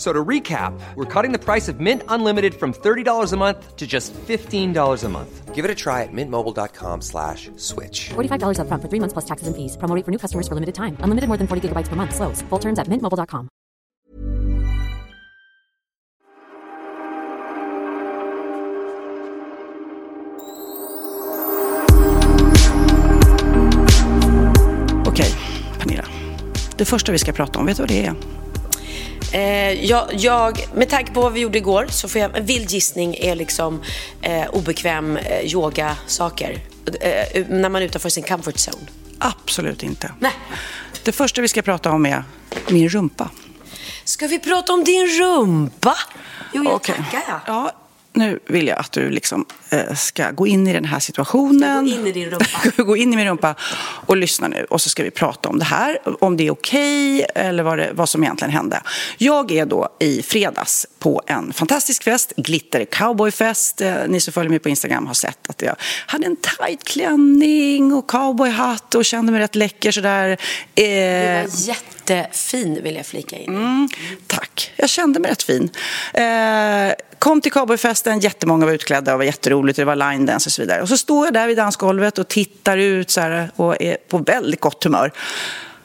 So to recap, we're cutting the price of Mint Unlimited from $30 a month to just $15 a month. Give it a try at mintmobile.com slash switch. $45 upfront for three months plus taxes and fees. Promo rate for new customers for limited time. Unlimited more than 40 gigabytes per month. Slows. Full terms at mintmobile.com. Okej, Pernilla. Det första vi ska prata om, vet du vad det är? Eh, jag, jag, med tanke på vad vi gjorde igår så får jag en vild gissning är liksom eh, obekväm eh, yoga-saker. Eh, när man är utanför sin comfort zone. Absolut inte. Nej. Det första vi ska prata om är min rumpa. Ska vi prata om din rumpa? Jo, jag Okej. tackar. Ja, nu vill jag att du liksom, eh, ska gå in i den här situationen. Gå in i din rumpa? gå in i min rumpa och lyssna nu. Och så ska vi prata om det här. Om det är okej eller vad, det, vad som egentligen hände. Jag är då i fredags på en fantastisk fest. Glitter cowboyfest. Eh, Ni som följer mig på Instagram har sett att jag hade en tight klänning och cowboyhatt och kände mig rätt läcker sådär. Eh, Du var jättefin vill jag flika in. Mm, tack. Jag kände mig rätt fin. Eh, kom till cowboyfesten, jättemånga var utklädda och var jätteroligt. Det var line dance och så vidare. Och så står jag där vid dansgolvet och tittar ut så här, och är på väldigt gott humör.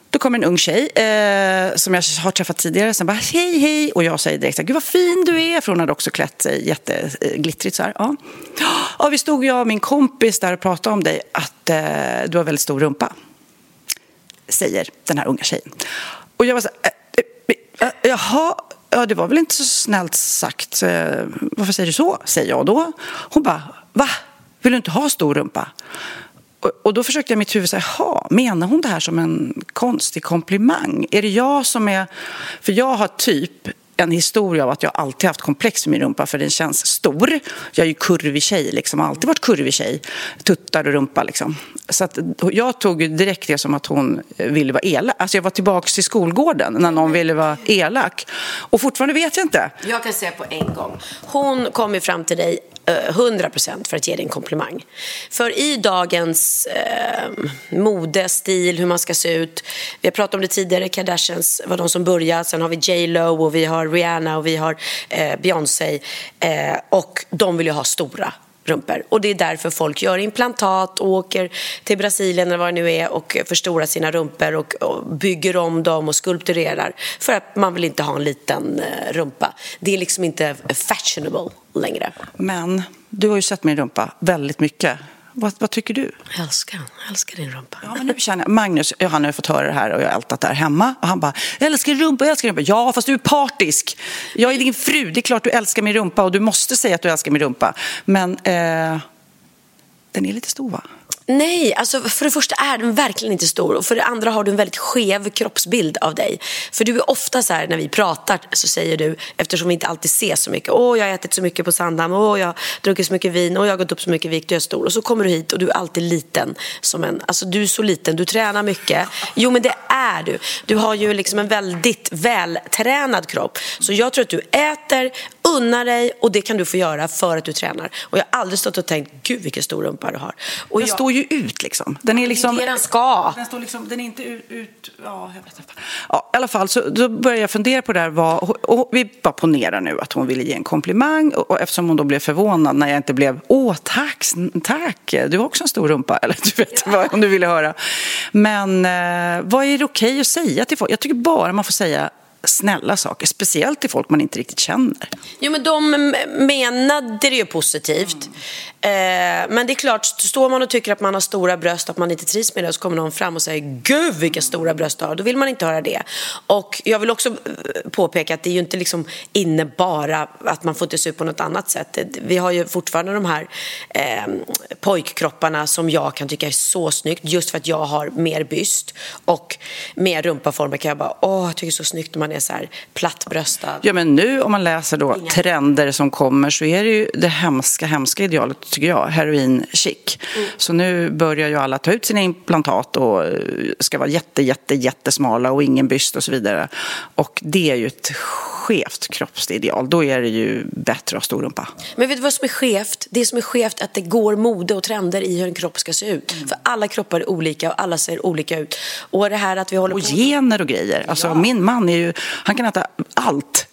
Då kommer en ung tjej eh, som jag har träffat tidigare. Sen bara hej, hej. Och jag säger direkt, gud vad fin du är. För hon hade också klätt sig jätteglittrigt så här. Ja. Ja, vi stod jag och min kompis där och pratade om dig. Att eh, du har väldigt stor rumpa. Säger den här unga tjejen. Och jag var så här, eh, eh, eh, jaha. Ja, det var väl inte så snällt sagt. Eh, varför säger du så? Säger jag då. Hon bara, va? Vill du inte ha stor rumpa? Och, och då försökte jag i mitt huvud säga, jaha, menar hon det här som en konstig komplimang? Är det jag som är... För jag har typ en historia av att jag alltid haft komplex med min rumpa för den känns stor. Jag är ju kurvig tjej, liksom, har alltid varit kurvig tjej. Tuttar och rumpa liksom. Så att, jag tog direkt det som att hon ville vara elak. Alltså jag var tillbaka till skolgården när någon ville vara elak. Och fortfarande vet jag inte. Jag kan säga på en gång. Hon kom ju fram till dig Eh, 100% för att ge dig en komplimang. För i dagens eh, mode, stil, hur man ska se ut. Vi har pratat om det tidigare, Kardashians var de som började. Sen har vi J Lo och vi har Rihanna och vi har eh, Beyoncé. Eh, och de vill ju ha stora rumpor. Och det är därför folk gör implantat och åker till Brasilien eller vad det nu är och förstorar sina rumpor och, och bygger om dem och skulpturerar. För att man vill inte ha en liten eh, rumpa. Det är liksom inte fashionable längre. Men du har ju sett min rumpa väldigt mycket. Vad, vad tycker du? Jag älskar den. Jag älskar din rumpa. Ja, men nu känner jag, Magnus, han har ju fått höra det här och jag har ältat det här hemma. Och han bara, jag älskar rumpa, jag älskar rumpa. Ja, fast du är partisk. Jag är din fru, det är klart du älskar min rumpa och du måste säga att du älskar min rumpa. Men eh, den är lite stor va? Nej, alltså för det första är den verkligen inte stor och för det andra har du en väldigt skev kroppsbild av dig. För du är ofta så här när vi pratar så säger du, eftersom vi inte alltid ses så mycket, åh jag har ätit så mycket på Sandhamn, åh jag har druckit så mycket vin, åh jag har gått upp så mycket vikt, jag är stor. Och så kommer du hit och du är alltid liten som en, alltså du är så liten, du tränar mycket. Jo men det är du. Du har ju liksom en väldigt vältränad kropp. Så jag tror att du äter, unnar dig och det kan du få göra för att du tränar. Och jag har aldrig stått och tänkt, gud vilken stor rumpa du har. Och jag, står ju ut liksom. Den är liksom... det är det den ska. Den, står liksom, den är inte ut... ut ja, jag vet inte. Ja, I alla fall, så då började jag fundera på det här. Vad, och, vi bara ponerar nu att hon ville ge en komplimang. Och, och eftersom hon då blev förvånad när jag inte blev Åh, tack, tack, du har också en stor rumpa. Eller du vet vad om du ville höra. Men eh, vad är det okej att säga till folk? Jag tycker bara man får säga snälla saker, speciellt till folk man inte riktigt känner. Jo, men de menade det ju positivt. Mm. men det är klart, står man och tycker att man har stora bröst, att man inte trivs med det, så kommer någon fram och säger Gud vilka stora bröst du har. Då vill man inte höra det. Och jag vill också eh, påpeka att det är ju inte liksom inne bara att man får inte se ut på något annat sätt. Vi har ju fortfarande de här eh, pojkkropparna som jag kan tycka är så snyggt, just för att jag har mer byst och mer rumpaformer kan jag bara, åh, jag tycker det är så snyggt när man är så här plattbröstad. Ja, men nu om man läser då Inga. trender som kommer så är det ju det hemska, hemska idealet tycker jag, heroin-chic. Mm. Så nu börjar ju alla ta ut sina implantat och eh, ska vara jätte, jätte, jättesmala och ingen byst och så vidare. Och det är ju ett skevt kroppsideal. Då är det ju bättre att ha stor rumpa. Men vet du vad som är skevt? Det som är skevt är att det går mode och trender i hur en kropp ska se ut. Mm. För alla kroppar är olika och alla ser olika ut. Och det här att vi håller och på... gener och grejer. Alltså, ja. Min man är ju, han kan äta allt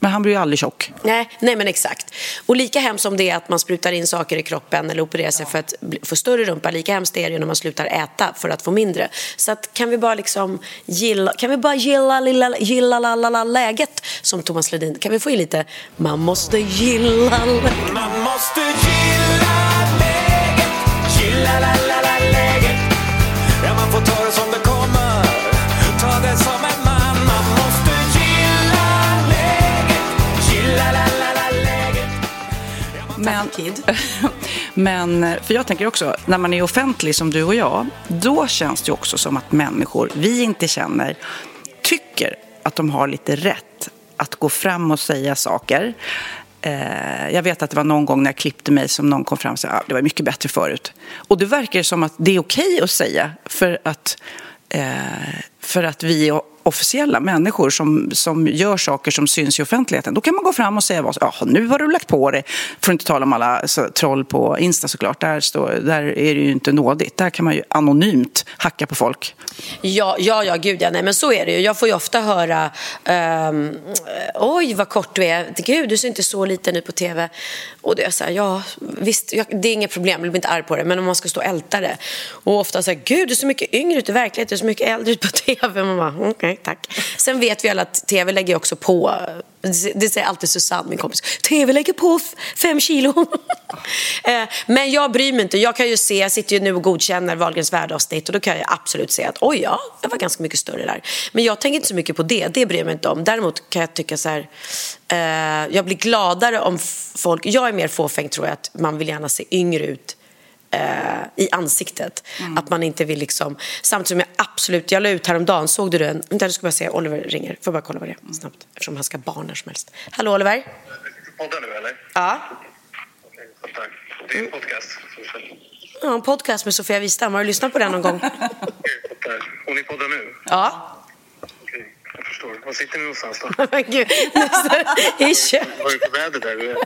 men han blir ju aldrig tjock. Nej, nej, men exakt. Och lika hemskt som det är att man sprutar in saker i kroppen eller opererar sig ja. för att få större rumpa, lika hemskt är det när man slutar äta för att få mindre. Så att, kan vi bara liksom gilla, kan vi bara gilla, lilla, gilla la, la, la, läget som Thomas Ledin, kan vi få in lite man måste gilla Man måste gilla läget, gilla la, Men, men, för jag tänker också, när man är offentlig som du och jag, då känns det också som att människor vi inte känner tycker att de har lite rätt att gå fram och säga saker. Eh, jag vet att det var någon gång när jag klippte mig som någon kom fram och sa att ah, det var mycket bättre förut. Och det verkar som att det är okej okay att säga för att, eh, för att vi officiella människor som, som gör saker som syns i offentligheten. Då kan man gå fram och säga vad ja, nu har du lagt på dig. För att inte tala om alla så, troll på Insta såklart. Där, står, där är det ju inte nådigt. Där kan man ju anonymt hacka på folk. Ja, ja, ja gud ja. Nej, men så är det ju. Jag får ju ofta höra um, oj vad kort du är. Gud, du ser inte så liten ut på tv. Och det är så här, ja visst, jag, det är inget problem. Jag blir inte arg på det. Men om man ska stå och älta det. Och ofta så här, gud du ser mycket yngre ut i verkligheten. Du ser mycket äldre ut på tv. Man bara, okej. Okay tack. Sen vet vi alla att tv lägger också på, det säger alltid Susanne, min kompis, tv lägger på fem kilo. Eh, men jag bryr mig inte. Jag kan ju se, jag sitter ju nu och godkänner Wahlgrens värdeavsnitt och då kan jag absolut se att oj ja, jag var ganska mycket större där. Men jag tänker inte så mycket på det, det bryr jag mig inte om. Däremot kan jag tycka så här, eh, jag blir gladare om folk, jag är mer fåfäng tror jag, att man vill gärna se yngre ut eh, i ansiktet. Mm. Att man inte vill liksom... Samtidigt som jag absolut... Jag la ut häromdagen, såg du den? Vänta, du ska bara se. Oliver ringer. Får bara kolla vad det är snabbt. Eftersom han ska ha barn när som helst. Hallå Oliver? Poddar nu eller? Ja. Okej, tack. Det är en podcast. Ja, en podcast med Sofia Wistam. Har du lyssnat på den någon gång? Och ni poddar nu? Ja. Okej, jag förstår. Var sitter ni någonstans då? Gud, i köket. Vad är det för väder där?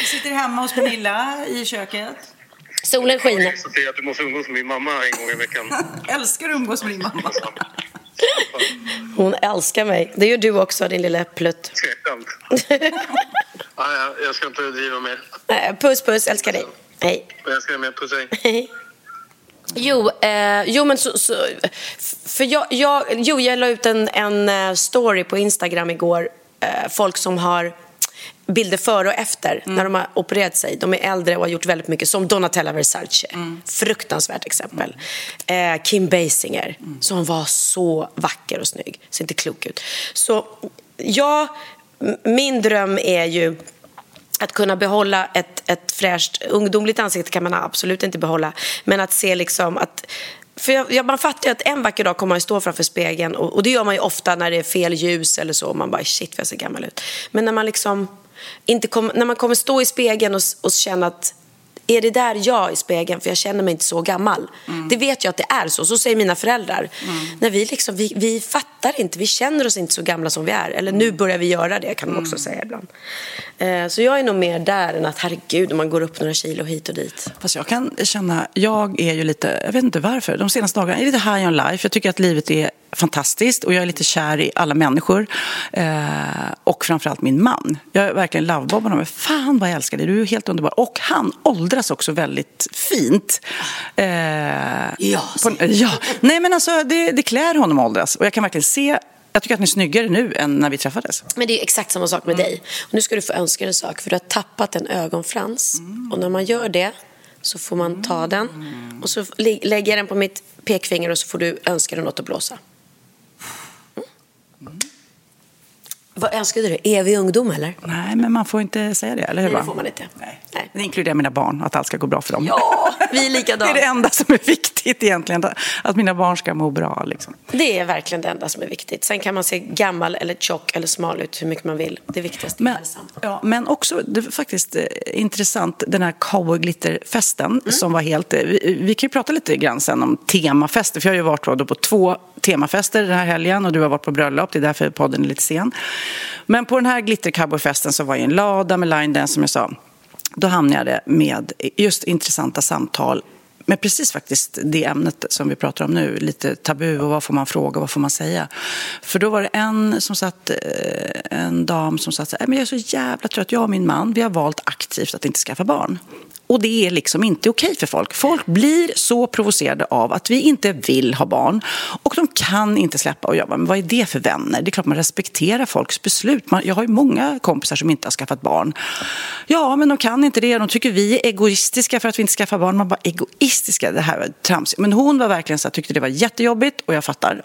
Vi sitter hemma hos Pernilla i köket. Solen skiner. Jag säga att du måste umgås med min mamma en gång i veckan. älskar att umgås med din mamma. Hon älskar mig. Det gör du också, din lilla plutt. Tveksamt. ah, jag ska inte driva mer. Puss, puss. Älskar dig. Hej. Jag älskar dig med. Puss, hej. Jo, eh, jo men så, så, för jag, jag, jo, jag la ut en, en eh, story på Instagram igår. Eh, folk som har bilder före och efter mm. när de har opererat sig. De är äldre och har gjort väldigt mycket, som Donatella Versace. Mm. Fruktansvärt exempel. Mm. Eh, Kim Basinger, mm. som var så vacker och snygg. Ser inte klok ut. Så ja, min dröm är ju att kunna behålla ett, ett fräscht ungdomligt ansikte kan man absolut inte behålla. Men att se liksom att för jag, jag, man fattar ju att en vacker dag kommer man stå framför spegeln och, och, det gör man ju ofta när det är fel ljus eller så. Man bara shit vad jag ser gammal ut. Men när man liksom inte kom, när man kommer stå i spegeln och, och känna att är det där jag i spegeln? För jag känner mig inte så gammal. Mm. Det vet jag att det är så. Så säger mina föräldrar. Mm. När vi, liksom, vi, vi fattar inte, vi känner oss inte så gamla som vi är. Eller nu börjar vi göra det, kan de också mm. säga ibland. Eh, så jag är nog mer där än att herregud, man går upp några kilo hit och dit. Fast jag kan känna, jag är ju lite, jag vet inte varför, de senaste dagarna är lite high on life. Jag tycker att livet är fantastiskt och jag är lite kär i alla människor. Eh, och framförallt min man. Jag är verkligen lovebombar honom. Fan vad jag älskar dig, du är helt underbar. Och han åldras också väldigt fint. Eh, ja, på, ja. Nej men alltså det, det klär honom att åldras. Och jag kan verkligen se jag tycker att ni är snyggare nu än när vi träffades. Men det är exakt samma sak med Mm. dig. Och nu ska du få önska en sak, för du har tappat en ögonfrans. Mm. Och när man gör det så får man ta den och så lä- lägger jag den på mitt pekfinger och så får du önska dig något att blåsa. Vad önskade du? Evig ungdom eller? Nej, men man får inte säga det, eller hur? Nej, det får man inte. Nej. Nej. Det inkluderar mina barn, att allt ska gå bra för dem. Ja, vi är Det likadana. är det enda som är viktigt egentligen, att mina barn ska må bra. Liksom. Det är verkligen det enda som är viktigt. Sen kan man se gammal eller tjock eller smal ut hur mycket man vill. Det viktigaste är Men, hälsan. ja, men också, det är faktiskt eh, intressant, den här cowboyglitterfesten Mm. som var helt... eh, Vi, vi kan ju prata lite grann sen om temafester, för jag har ju varit på två temafester den här helgen och du har varit på bröllop, det är därför podden är lite sen. Men på den här glittercowboyfesten så var jag i en lada med line dance som jag sa. Då hamnade jag med just intressanta samtal med precis faktiskt det ämnet som vi pratar om nu. Lite tabu och vad får man fråga och vad får man säga. För då var det en som satt, eh, en dam som satt så här, men jag är så jävla trött, jag och min man, vi har valt aktivt att inte skaffa barn. Och det är liksom inte okej för folk. Folk blir så provocerade av att vi inte vill ha barn och de kan inte släppa. Och jag bara, men vad är det för vänner? Det är klart man respekterar folks beslut. Man, jag har ju många kompisar som inte har skaffat barn. Ja, men de kan inte det. De tycker vi är egoistiska för att vi inte skaffar barn. Man bara, egoistiska? Det här var tramsigt. Men hon var verkligen så här, tyckte det var jättejobbigt och jag fattar.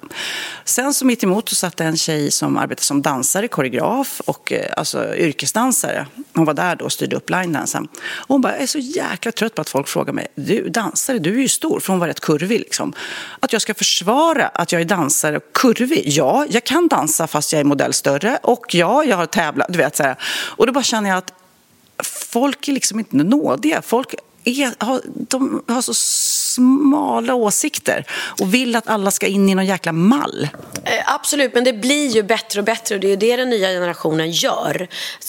Sen så mitt emot så satt en tjej som arbetade som dansare, koreograf och eh, alltså yrkesdansare. Hon var där då och styrde upp line-dansen. Och hon bara, jag är så jäkla trött på att folk frågar mig, du dansare, du är ju stor, för hon var rätt kurvig liksom. Att jag ska försvara att jag är dansare och kurvig. Ja, jag kan dansa fast jag är modell större och ja, jag har tävlat, du vet så här. Och då bara känner jag att folk är liksom inte nådiga. Folk är, har, de har så smala åsikter och vill att alla ska in i någon jäkla mall. Eh, absolut, men det blir ju bättre och bättre och det är ju det den nya generationen gör.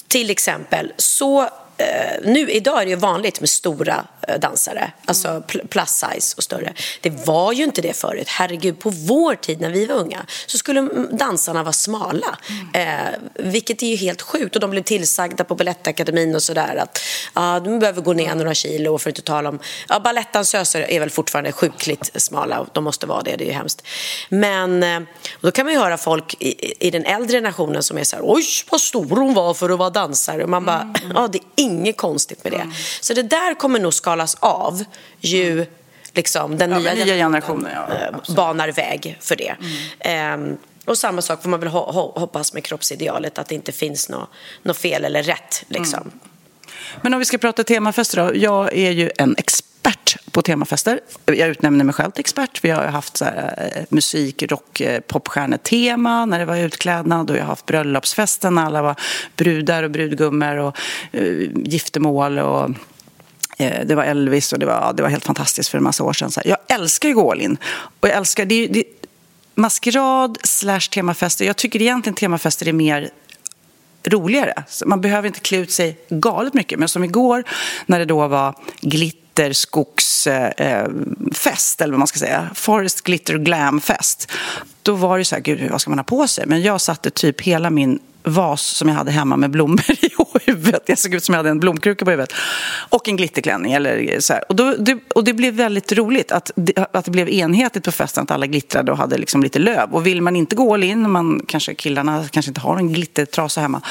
Till exempel, så Eh, nu idag är det ju vanligt med stora dansare, alltså pl- plus size och större. Det var ju inte det förut. Herregud, på vår tid när vi var unga så skulle mm, dansarna vara smala, eh, vilket är ju helt sjukt. Och de blev tillsagda på Balettakademin och sådär att ah, de behöver gå ner några kilo för att inte tala om... Ja, Balettdansöser är väl fortfarande sjukligt smala och de måste vara det, det är ju hemskt. Men eh, då kan man ju höra folk i, i den äldre generationen som är så här, oj vad stor hon var för att vara dansare. Och man bara, ja det är inget konstigt med det. Så det där kommer nog skalas av ju liksom den Ja, nya, nya generationen, ja. eh, banar väg för det. Ehm, och samma sak får man väl ho- ho- hoppas med kroppsidealet, att det inte finns något nå fel eller rätt. Liksom. Men om vi ska prata temafester då. Jag är ju en expert på temafester. Jag utnämner mig själv till expert. Vi har haft så här, eh, musik, rock, eh, popstjärnetema när det var utklädnad och jag har haft bröllopsfesten när alla var brudar och brudgummor och uh, giftermål och Eh, det var Elvis och det var, det var helt fantastiskt för en massa år sedan. Så här, jag älskar ju gå all in. Och jag älskar, det, det, maskerad slash temafester. Jag tycker egentligen temafester är mer roligare. Så man behöver inte klä ut sig galet mycket. Men som igår när det då var glitterskogsfest, eh, eh, eller vad man ska säga. Forest Glitter Glam Fest. Då var det så här, gud vad ska man ha på sig? Men jag satte typ hela min vas som jag hade hemma med blommor i huvudet. Jag såg ut som jag hade en blomkruka på huvudet. Och en glitterklänning. Eller så här. Och, då, det, och det blev väldigt roligt att det, att det blev enhetligt på festen. Att alla glittrade och hade liksom lite löv. Och vill man inte gå all in, man, kanske killarna kanske inte har en glittertrasa hemma.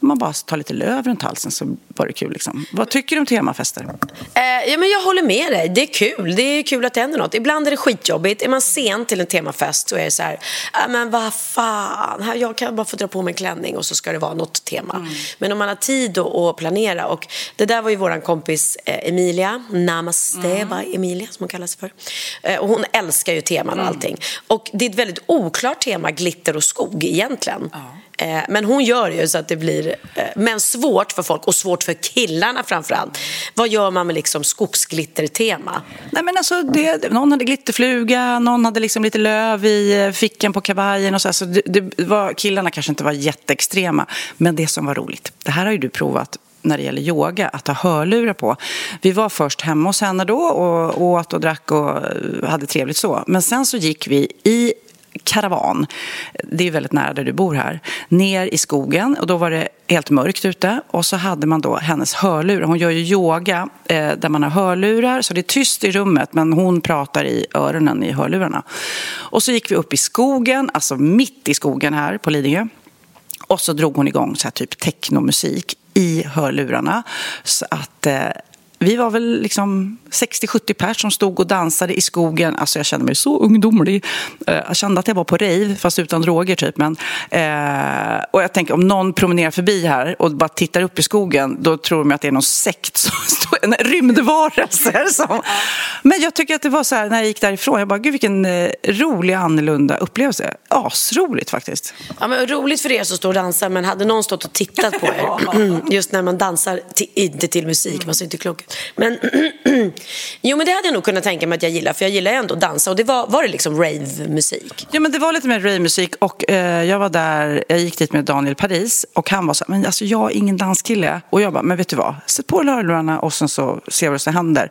Man bara tar lite löv runt halsen så var det kul. Liksom. Vad tycker du om temafester? Eh, ja, men jag håller med dig. Det är kul. Det är kul att det händer något. Ibland är det skitjobbigt. Är man sen till en temafest så är det så här, ah, men vad fan, jag kan bara få dra på mig en klänning och så ska det vara något tema. Men om man har tid att planera och det där var ju våran kompis eh, Emilia, Namaste by Emilia som hon kallas för. Eh, och hon älskar ju teman och allting. Och det är ett väldigt oklart tema, glitter och skog egentligen. Eh, Eh, men hon gör ju så att det blir, eh, men svårt för folk och svårt för killarna framförallt. Vad gör man med liksom skogsglittertema? Nej, men alltså, det, någon hade glitterfluga, någon hade liksom lite löv i eh, fickan på kavajen. Och så, alltså, det, det var, killarna kanske inte var jätteextrema, men det som var roligt. Det här har ju du provat när det gäller yoga, att ha hörlurar på. Vi var först hemma hos henne då och åt och drack och hade trevligt så. Men sen så gick vi i karavan, det är väldigt nära där du bor här, ner i skogen. Och då var det helt mörkt ute och så hade man då hennes hörlurar. Hon gör ju yoga eh, där man har hörlurar så det är tyst i rummet men hon pratar i öronen i hörlurarna. Och så gick vi upp i skogen, alltså mitt i skogen här på Lidingö. Och så drog hon igång så här typ technomusik i hörlurarna. Så att eh, vi var väl liksom 60-70 pers som stod och dansade i skogen. Alltså jag kände mig så ungdomlig. Eh, jag kände att jag var på rave, fast utan droger typ. Men, eh, och jag tänker om någon promenerar förbi här och bara tittar upp i skogen, då tror de att det är någon sekt, som står, en rymdvarelse. Som... Men jag tycker att det var så här när jag gick därifrån, jag bara, gud vilken eh, rolig, annorlunda upplevelse. Asroligt faktiskt. Ja, men roligt för er som står och dansar, men hade någon stått och tittat på er, just när man dansar, till, inte till musik, man ser inte klok Men jo, men det hade jag nog kunnat tänka mig att jag gillar, för jag gillar ändå att dansa. Och det var, var det liksom rave-musik? Ja, men det var lite mer rave-musik och eh, jag var där, jag gick dit med Daniel Paris och han var så men alltså jag är ingen danskille. Och jag bara, men vet du vad, sätt på hörlurarna och sen så ser vi vad som händer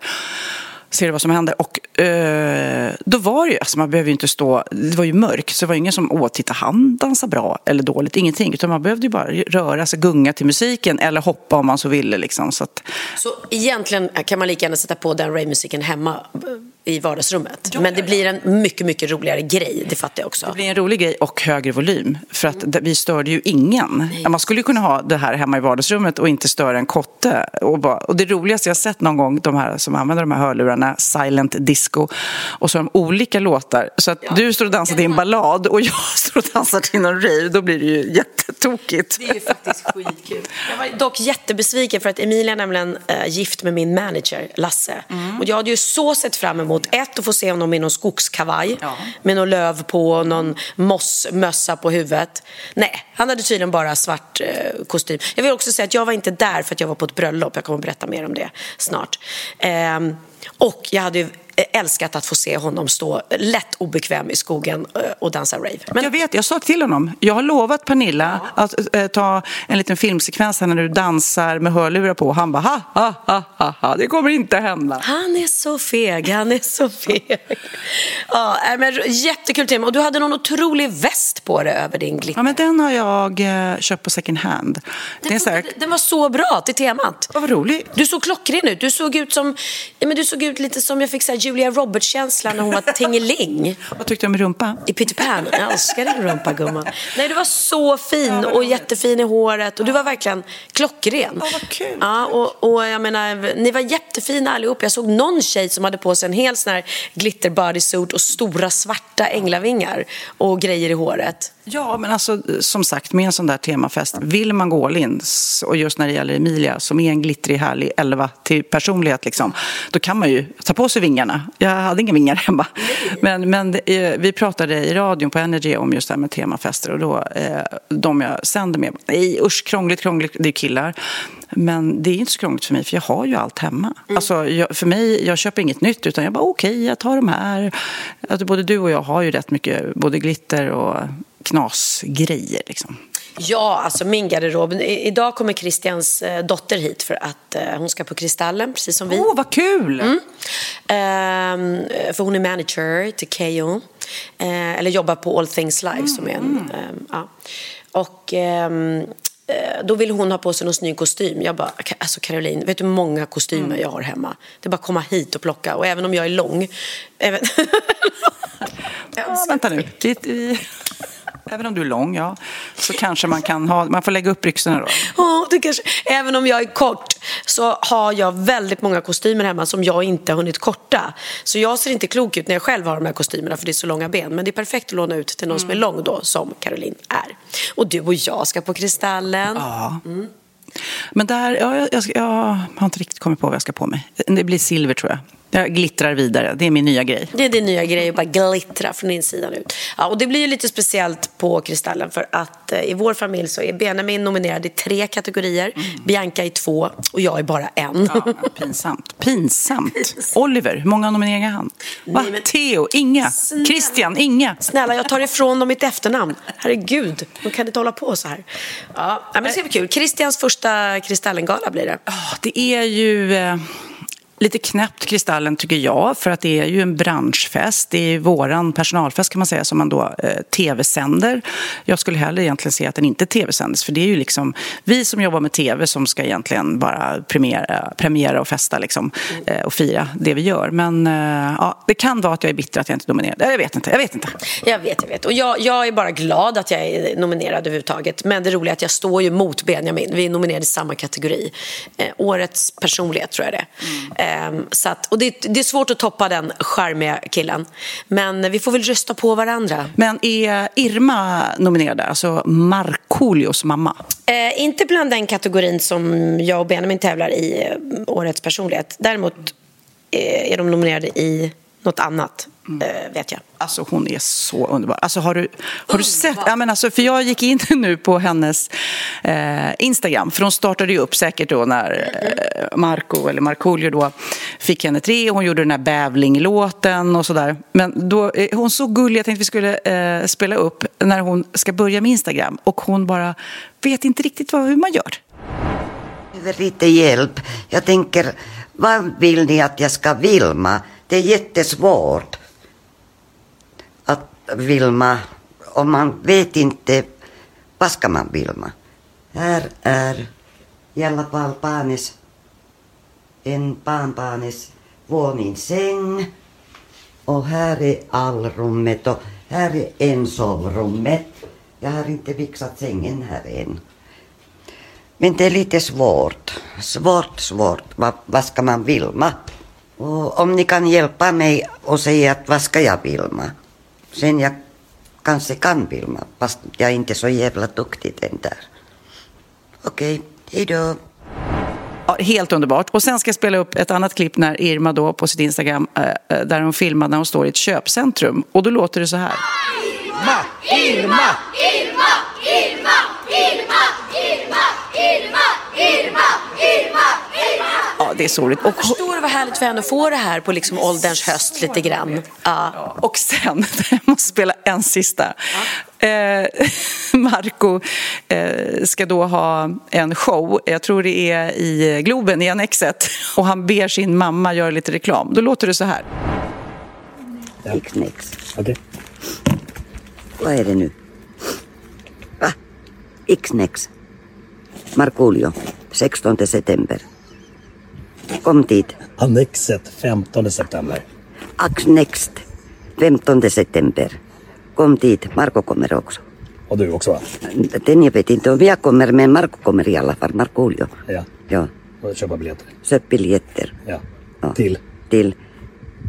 ser vad som händer. Och eh, då var det ju, alltså man behöver ju inte stå, det var ju mörkt så det var ingen som, åh titta han dansar bra eller dåligt, ingenting. Utan man behövde ju bara röra sig, gunga till musiken eller hoppa om man så ville liksom. Så, att... så egentligen kan man lika gärna sätta på den rave-musiken hemma i vardagsrummet. Ja, Men det blir en mycket, mycket roligare grej, det fattar jag också. Det blir en rolig grej och högre volym. För att mm. vi störde ju ingen. Nej. Man skulle ju kunna ha det här hemma i vardagsrummet och inte störa en kotte. Och, bara, och det roligaste jag sett någon gång, de här som använder de här hörlurarna, silent disco. Och så har de olika låtar. Så att ja. du står och dansar till en ballad och jag står och dansar till någon rave. Då blir det ju jättetokigt. Det är ju faktiskt skitkul. Jag var dock jättebesviken för att Emilia är nämligen äh, gift med min manager, Lasse. Mm. Och jag hade ju så sett fram emot ett, att få se honom i någon skogskavaj ja. med någon löv på och någon mossmössa på huvudet. Nej, han hade tydligen bara svart eh, kostym. Jag vill också säga att jag var inte där för att jag var på ett bröllop. Jag kommer att berätta mer om det snart. Eh, och jag hade ju älskat att få se honom stå lätt obekväm i skogen eh, och dansa rave. Men... Jag vet, jag sa till honom, jag har lovat Pernilla ja. att äh, ta en liten filmsekvens här när du dansar med hörlurar på. Han bara, ha, ha, ha, ha, ha, det kommer inte hända. Han är så feg, han är så feg. ja, men, jättekul tema. Och du hade någon otrolig väst på dig över din glitter. Ja, men den har jag eh, köpt på second hand. Den, den, här... den var så bra till temat. Vad roligt. Du såg klockren ut. Du såg ut som, ja, men du såg ut lite som jag fick så här, Julia Roberts-känsla när hon var tingeling. Vad tyckte du om rumpa? I Peter Pan. Jag älskar din rumpa, gumman. Nej, du var så fin och jättefin i håret och du var verkligen klockren. Ja, vad kul. Ja, och, och jag menar, ni var jättefina allihop. Jag såg någon tjej som hade på sig en hel sån här glitter bodysuit och stora svarta änglavingar och grejer i håret. Ja, men alltså som sagt, med en sån där temafest, vill man gå all in, och just när det gäller Emilia, som är en glittrig, härlig elva till personlighet, liksom, då kan man ju ta på sig vingarna. Jag hade inga vingar hemma. Men, men eh, vi pratade i radion på Energy om just det här med temafester och då, eh, de jag sänder med, nej usch, krångligt, krångligt, det är killar. Men det är inte så krångligt för mig, för jag har ju allt hemma. Mm. Alltså, jag, för mig, jag köper inget nytt, utan jag bara okej, okay, jag tar de här. Alltså, både du och jag har ju rätt mycket, både glitter och knasgrejer. Liksom. Ja, alltså min garderob. idag kommer Christians eh, dotter hit för att eh, hon ska på Kristallen, precis som vi. Åh, oh, vad kul! Mm. Ehm, för hon är manager till Keyyo. Ehm, eller jobbar på All Things Live mm. som är en... Ehm, ja. Och ehm, eh, då vill hon ha på sig någon snygg kostym. Jag bara, alltså Caroline, vet du hur många kostymer mm. jag har hemma? Det är bara att komma hit och plocka. Och även om jag är lång... Även... ja, vänta nu. Även om du är lång, ja. Så kanske man kan ha, man får lägga upp byxorna då. Ja, det kanske, även om jag är kort så har jag väldigt många kostymer hemma som jag inte har hunnit korta. Så jag ser inte klok ut när jag själv har de här kostymerna för det är så långa ben. Men det är perfekt att låna ut till någon mm. som är lång då, som Caroline är. Och du och jag ska på Kristallen. Ja. Mm. Men där, ja, jag, jag, jag, har inte riktigt kommit på vad jag ska på mig. Det blir silver tror jag. Jag glittrar vidare, det är min nya grej. Det är din nya grej, att bara glittra från insidan ut. Ja, och det blir ju lite speciellt på Kristallen för att eh, i vår familj så är Benjamin nominerad i tre kategorier, mm. Bianca i två och jag är bara en. Ja, pinsamt. Pinsamt. Oliver, hur många nomineringar han? Va? Nej, men... Theo, inga. Snälla. Christian, inga. Snälla, jag tar ifrån dem mitt efternamn. Herregud, de kan inte hålla på så här. Ja, men det ska bli kul. Christians första Kristallengala blir det. Oh, det är ju... Eh lite knäppt Kristallen tycker jag, för att det är ju en branschfest. Det är våran personalfest kan man säga som man då eh, tv-sänder. Jag skulle hellre egentligen se att den inte tv-sändes, för det är ju liksom vi som jobbar med tv som ska egentligen bara premiera, premiera och festa liksom, eh, och fira det vi gör. Men eh, ja, det kan vara att jag är bitter att jag inte är nominerad. Jag vet inte. Jag vet inte. Jag vet, jag vet. Och jag, jag är bara glad att jag är nominerad överhuvudtaget. Men det roliga är att jag står ju mot Benjamin. Vi är nominerade i samma kategori. Eh, årets personlighet tror jag det mm. Eh, så att, Och det, det, är svårt att toppa den charmiga killen. Men vi får väl rösta på varandra. Men är Irma nominerad? Alltså Markoolios mamma? Eh, inte bland den kategorin som jag och Benjamin tävlar i, eh, årets personlighet. Däremot eh, är de nominerade i något annat, mm. vet jag. Alltså hon är så underbar. Alltså har du, har du sett? Ja, men alltså, för jag gick in nu på hennes eh, Instagram, för hon startade ju upp säkert då när eh, Marco, eller Markoolio då fick henne tre. Hon gjorde den här bävlinglåten och sådär. Men då, eh, hon så gullig, jag tänkte vi skulle eh, spela upp när hon ska börja med Instagram. Och hon bara vet inte riktigt vad, hur man gör. Jag behöver lite hjälp. Jag tänker, vad vill ni att jag ska filma? Det är jättesvårt att filma om man vet inte vad ska man filma. Här är i alla fall barnets, en barnbarnets våningssäng. Och här är allrummet och här är ensovrummet. Jag har inte fixat sängen här än. Men det är lite svårt. Svårt, svårt. Vad, vad ska man filma? Och om ni kan hjälpa mig och säga att vad ska jag filma? Sen jag kanske kan filma, fast jag är inte så jävla duktig den där. Okej, okay, hejdå. Ja, helt underbart. Och sen ska jag spela upp ett annat klipp när Irma då på sitt Instagram äh, där hon filmar när hon står i ett köpcentrum. Och då låter det så här. Irma, Irma, Irma, Irma, Irma, Irma, Irma, Irma. Irma, Irma. Ja, det är så roligt. Och förstår du vad härligt för henne att få det här på liksom ålderns höst lite grann. Ja. Och sen, jag måste spela en sista. Ja. Eh, Marco eh, ska då ha en show, jag tror det är i Globen, i Annexet. Och han ber sin mamma göra lite reklam. Då låter det så här. Okay. Vad är det nu? Va? X-Nex. Markoolio, 16 september. Kom dit. Annexet 15 september. Next 15 september. Kom dit. Marco kommer också. Och du också va? Den jag vet inte om jag kommer, men Marco kommer i alla fall. Markoolio. Ja. Ja. Och köpa biljetter. Köp biljetter. Ja. ja. Till? Till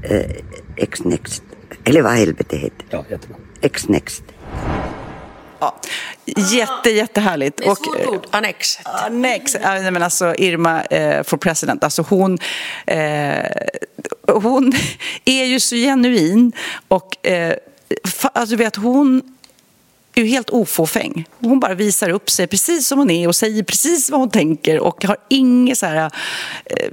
eh, X-Next. Eller vad helvete heter. Ja, jättebra. X-Next. Ja, jätte, jättehärligt. Det är ett svårt ord, annex. Annex, men alltså Irma eh, for president, alltså hon, eh, hon är ju så genuin och eh, alltså, vet, hon är ju helt ofåfäng. Hon bara visar upp sig precis som hon är och säger precis vad hon tänker och har inget så här eh,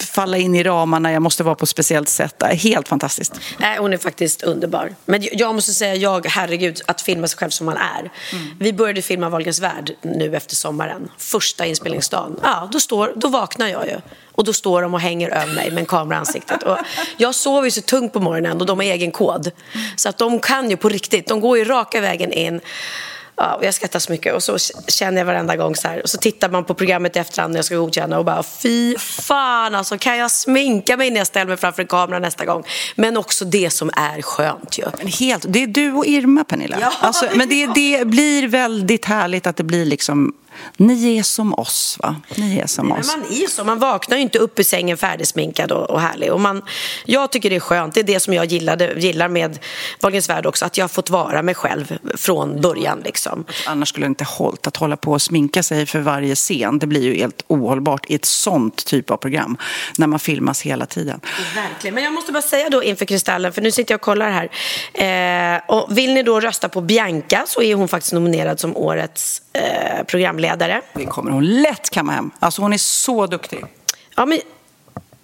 falla in i ramarna, jag måste vara på ett speciellt sätt. Helt fantastiskt. Nej, hon är faktiskt underbar. Men jag måste säga, jag, herregud, att filma sig själv som man är. Mm. Vi började filma Wahlgrens värld nu efter sommaren. Första inspelningsdagen. Ja, då, står, då vaknar jag ju. Och då står de och hänger över mig med en kamera i ansiktet. Och jag sover ju så tungt på morgonen och de har egen kod. Så att de kan ju på riktigt. De går ju raka vägen in. Ja, och jag skrattar så mycket och så känner jag varenda gång så här. Och så tittar man på programmet i efterhand när jag ska godkänna och bara fy fan alltså kan jag sminka mig när jag ställer mig framför en kamera nästa gång. Men också det som är skönt ju. Men helt, det är du och Irma Pernilla. Ja, alltså, men det, det blir väldigt härligt att det blir liksom ni är som oss, va? Ni är som Nej, oss. Man är så. Man vaknar ju inte upp i sängen färdigsminkad och, och härlig. Och man, jag tycker det är skönt. Det är det som jag gillade, gillar med Wahlgrens värld också. Att jag har fått vara mig själv från början. Liksom. Annars skulle det inte hållit att hålla på och sminka sig för varje scen. Det blir ju helt ohållbart i ett sånt typ av program. När man filmas hela tiden. Verkligen. Men jag måste bara säga då inför Kristallen, för nu sitter jag och kollar här. Eh, och vill ni då rösta på Bianca så är hon faktiskt nominerad som årets eh, programledare. Det kommer hon lätt kamma hem. Alltså hon är så duktig. Ja, men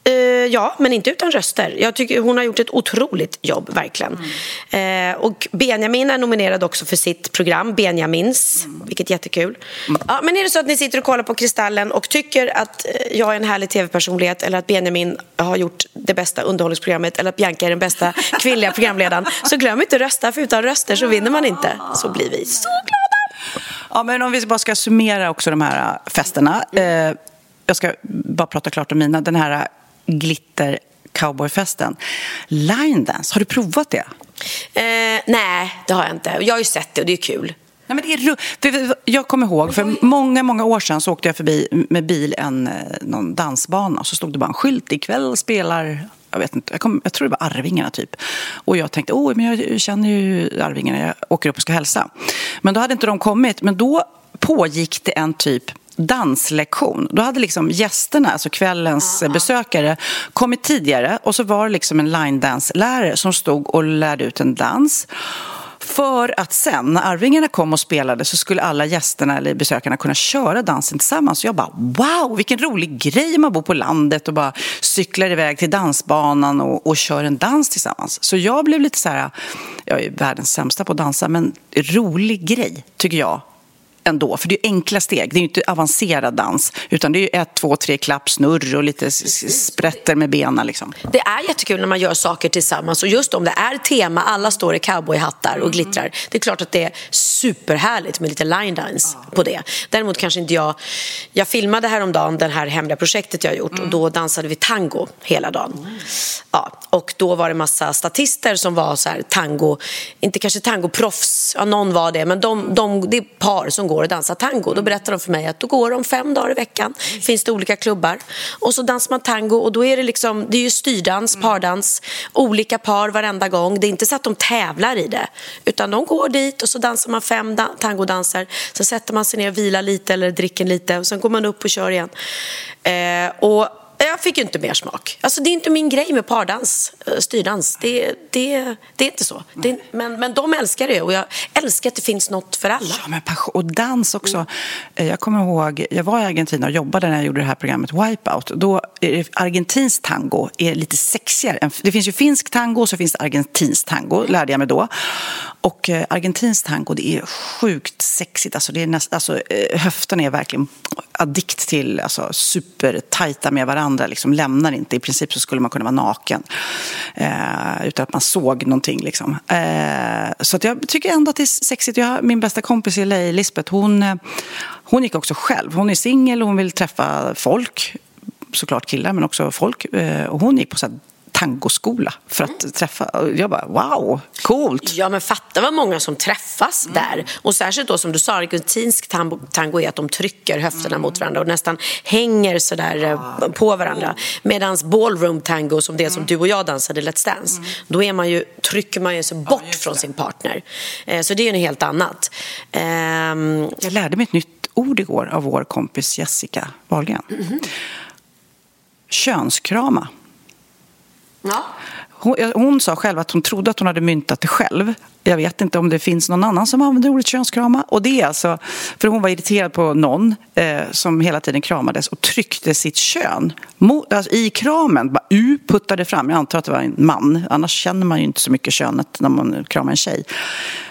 Eh, ja, men inte utan röster. Jag tycker hon har gjort ett otroligt jobb, verkligen. Eh, och Benjamin är nominerad också för sitt program Benjamins, vilket är jättekul. Ja, men är det så att ni sitter och kollar på Kristallen och tycker att eh, jag är en härlig tv-personlighet eller att Benjamin har gjort det bästa underhållningsprogrammet eller att Bianca är den bästa kvinnliga programledaren så glöm inte att rösta, för utan röster så vinner man inte. Så blir vi så glada! Ja, men om vi bara ska summera också de här äh, festerna. Eh, jag ska bara prata klart om mina. Den här äh, glitter cowboyfesten. Line dance, har du provat det? Eh, nej, det har jag inte. Jag har ju sett det och det är kul. Nej, men det är jag kommer ihåg, för många, många år sedan så åkte jag förbi med bil en, eh, någon dansbana och så stod det bara en skylt. Ikväll spelar, jag vet inte, jag, kom, jag tror det var Arvingarna typ. Och jag tänkte, åh, men jag känner ju Arvingarna, jag åker upp och ska hälsa. Men då hade inte de kommit, men då pågick det en typ danslektion. Då hade liksom gästerna, alltså kvällens besökare, kommit tidigare och så var det liksom en line dance-lärare som stod och lärde ut en dans. För att sen, när Arvingarna kom och spelade så skulle alla gästerna eller besökarna kunna köra dansen tillsammans. Så jag bara, wow, vilken rolig grej man bor på landet och bara cyklar iväg till dansbanan och, och kör en dans tillsammans. Så jag blev lite så här, jag är världens sämsta på att dansa, men rolig grej tycker jag ändå. För det är enkla steg, det är ju inte avancerad dans. Utan det är ett, två, tre klapp, snurr och lite sprätter med benen liksom. Det är jättekul när man gör saker tillsammans och just om det är tema, alla står i cowboyhattar och glittrar. Det är klart att det är superhärligt med lite line dance på det. Däremot kanske inte jag... Jag filmade häromdagen det här hemliga projektet jag har gjort och då dansade vi tango hela dagen. Ja, och då var det massa statister som var så här tango, inte kanske tangoproffs, ja någon var det, men de, de, det är par som går och dansar tango. Då berättar de för mig att då går de fem dagar i veckan, finns det olika klubbar och så dansar man tango och då är det liksom, det är ju styrdans, pardans, olika par varenda gång. Det är inte så att de tävlar i det, utan de går dit och så dansar man fem da- tangodanser, sen sätter man sig ner och vilar lite eller dricker lite och sen går man upp och kör igen. Eh, och jag fick ju inte mer smak. Alltså, det är inte min grej med pardans, eh, styrdans. Det, det, det är inte så. Det, men, men de älskar det och jag älskar att det finns något för alla. Ja, men passion. Och dans också. Mm. Jag kommer ihåg, jag var i Argentina och jobbade när jag gjorde det här programmet Wipeout. Då är det, argentinsk tango är lite sexigare. Det finns ju finsk tango och så finns det argentinsk tango, lärde jag mig då. Och eh, argentinsk tango, det är sjukt sexigt. Alltså, det är näst, alltså, eh, höften höfterna är verkligen addikt till, alltså supertajta med varandra, liksom lämnar inte. I princip så skulle man kunna vara naken eh, utan att man såg någonting. Liksom. Eh, så att jag tycker ändå att det är sexigt. Jag min bästa kompis i LA, Lisbeth, hon, eh, hon gick också själv. Hon är singel och hon vill träffa folk, såklart killar men också folk. Eh, och hon gick på så här tangoskola för att träffa. och Jag bara, wow, coolt! Ja, men fatta vad många som träffas där. Och särskilt då som du sa, argentinsk tango, tango är att de trycker höfterna mot varandra och nästan hänger sådär eh, på varandra. Medan ballroom tango, som det som du och jag dansade i Let's Dance, då är man ju, trycker man ju sig bort från sin partner. Eh, Så det är ju något helt annat. Ehm, Jag lärde mig ett nytt ord igår av vår kompis Jessica Wahlgren. Könskrama ja. Hon, eh, hon sa själv att hon trodde att hon hade myntat det själv. Jag vet inte om det finns någon annan som använder ordet könskrama. Och det är alltså, för hon var irriterad på någon eh, som hela tiden kramades och tryckte sitt kön mot, alltså, i kramen. Bara, u, puttade fram. Jag antar att det var en man. Annars känner man ju inte så mycket könet när man kramar en tjej.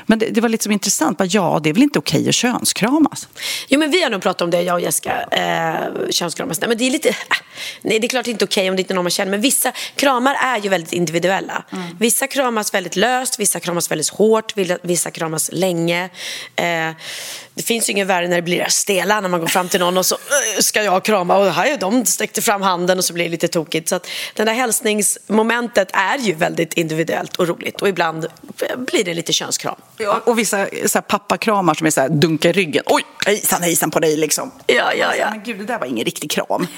Men det, det var lite som intressant. Bara, ja, det är väl inte okej att könskramas? Jo, men vi har nog pratat om det, jag och Jessica. Eh, könskramas. Nej, men det är lite... ah, Nej, det är klart inte okej om det inte är någon man känner. Men vissa kramar är ju väldigt individuella. Vissa kramas väldigt löst, vissa kramas väldigt hårt, vissa kramas länge. Eh, det finns ju ingen värre när det blir stela när man går fram till någon och så eh, ska jag krama och här är de sträckte fram handen och så blir det lite tokigt. Så att den där hälsningsmomentet är ju väldigt individuellt och roligt och ibland blir det lite könskram. Ja. Och vissa så pappakramar som är så här, dunkar ryggen. Oj, hejsan hejsan på dig liksom. Ja, ja, ja. Men gud, det där var ingen riktig kram.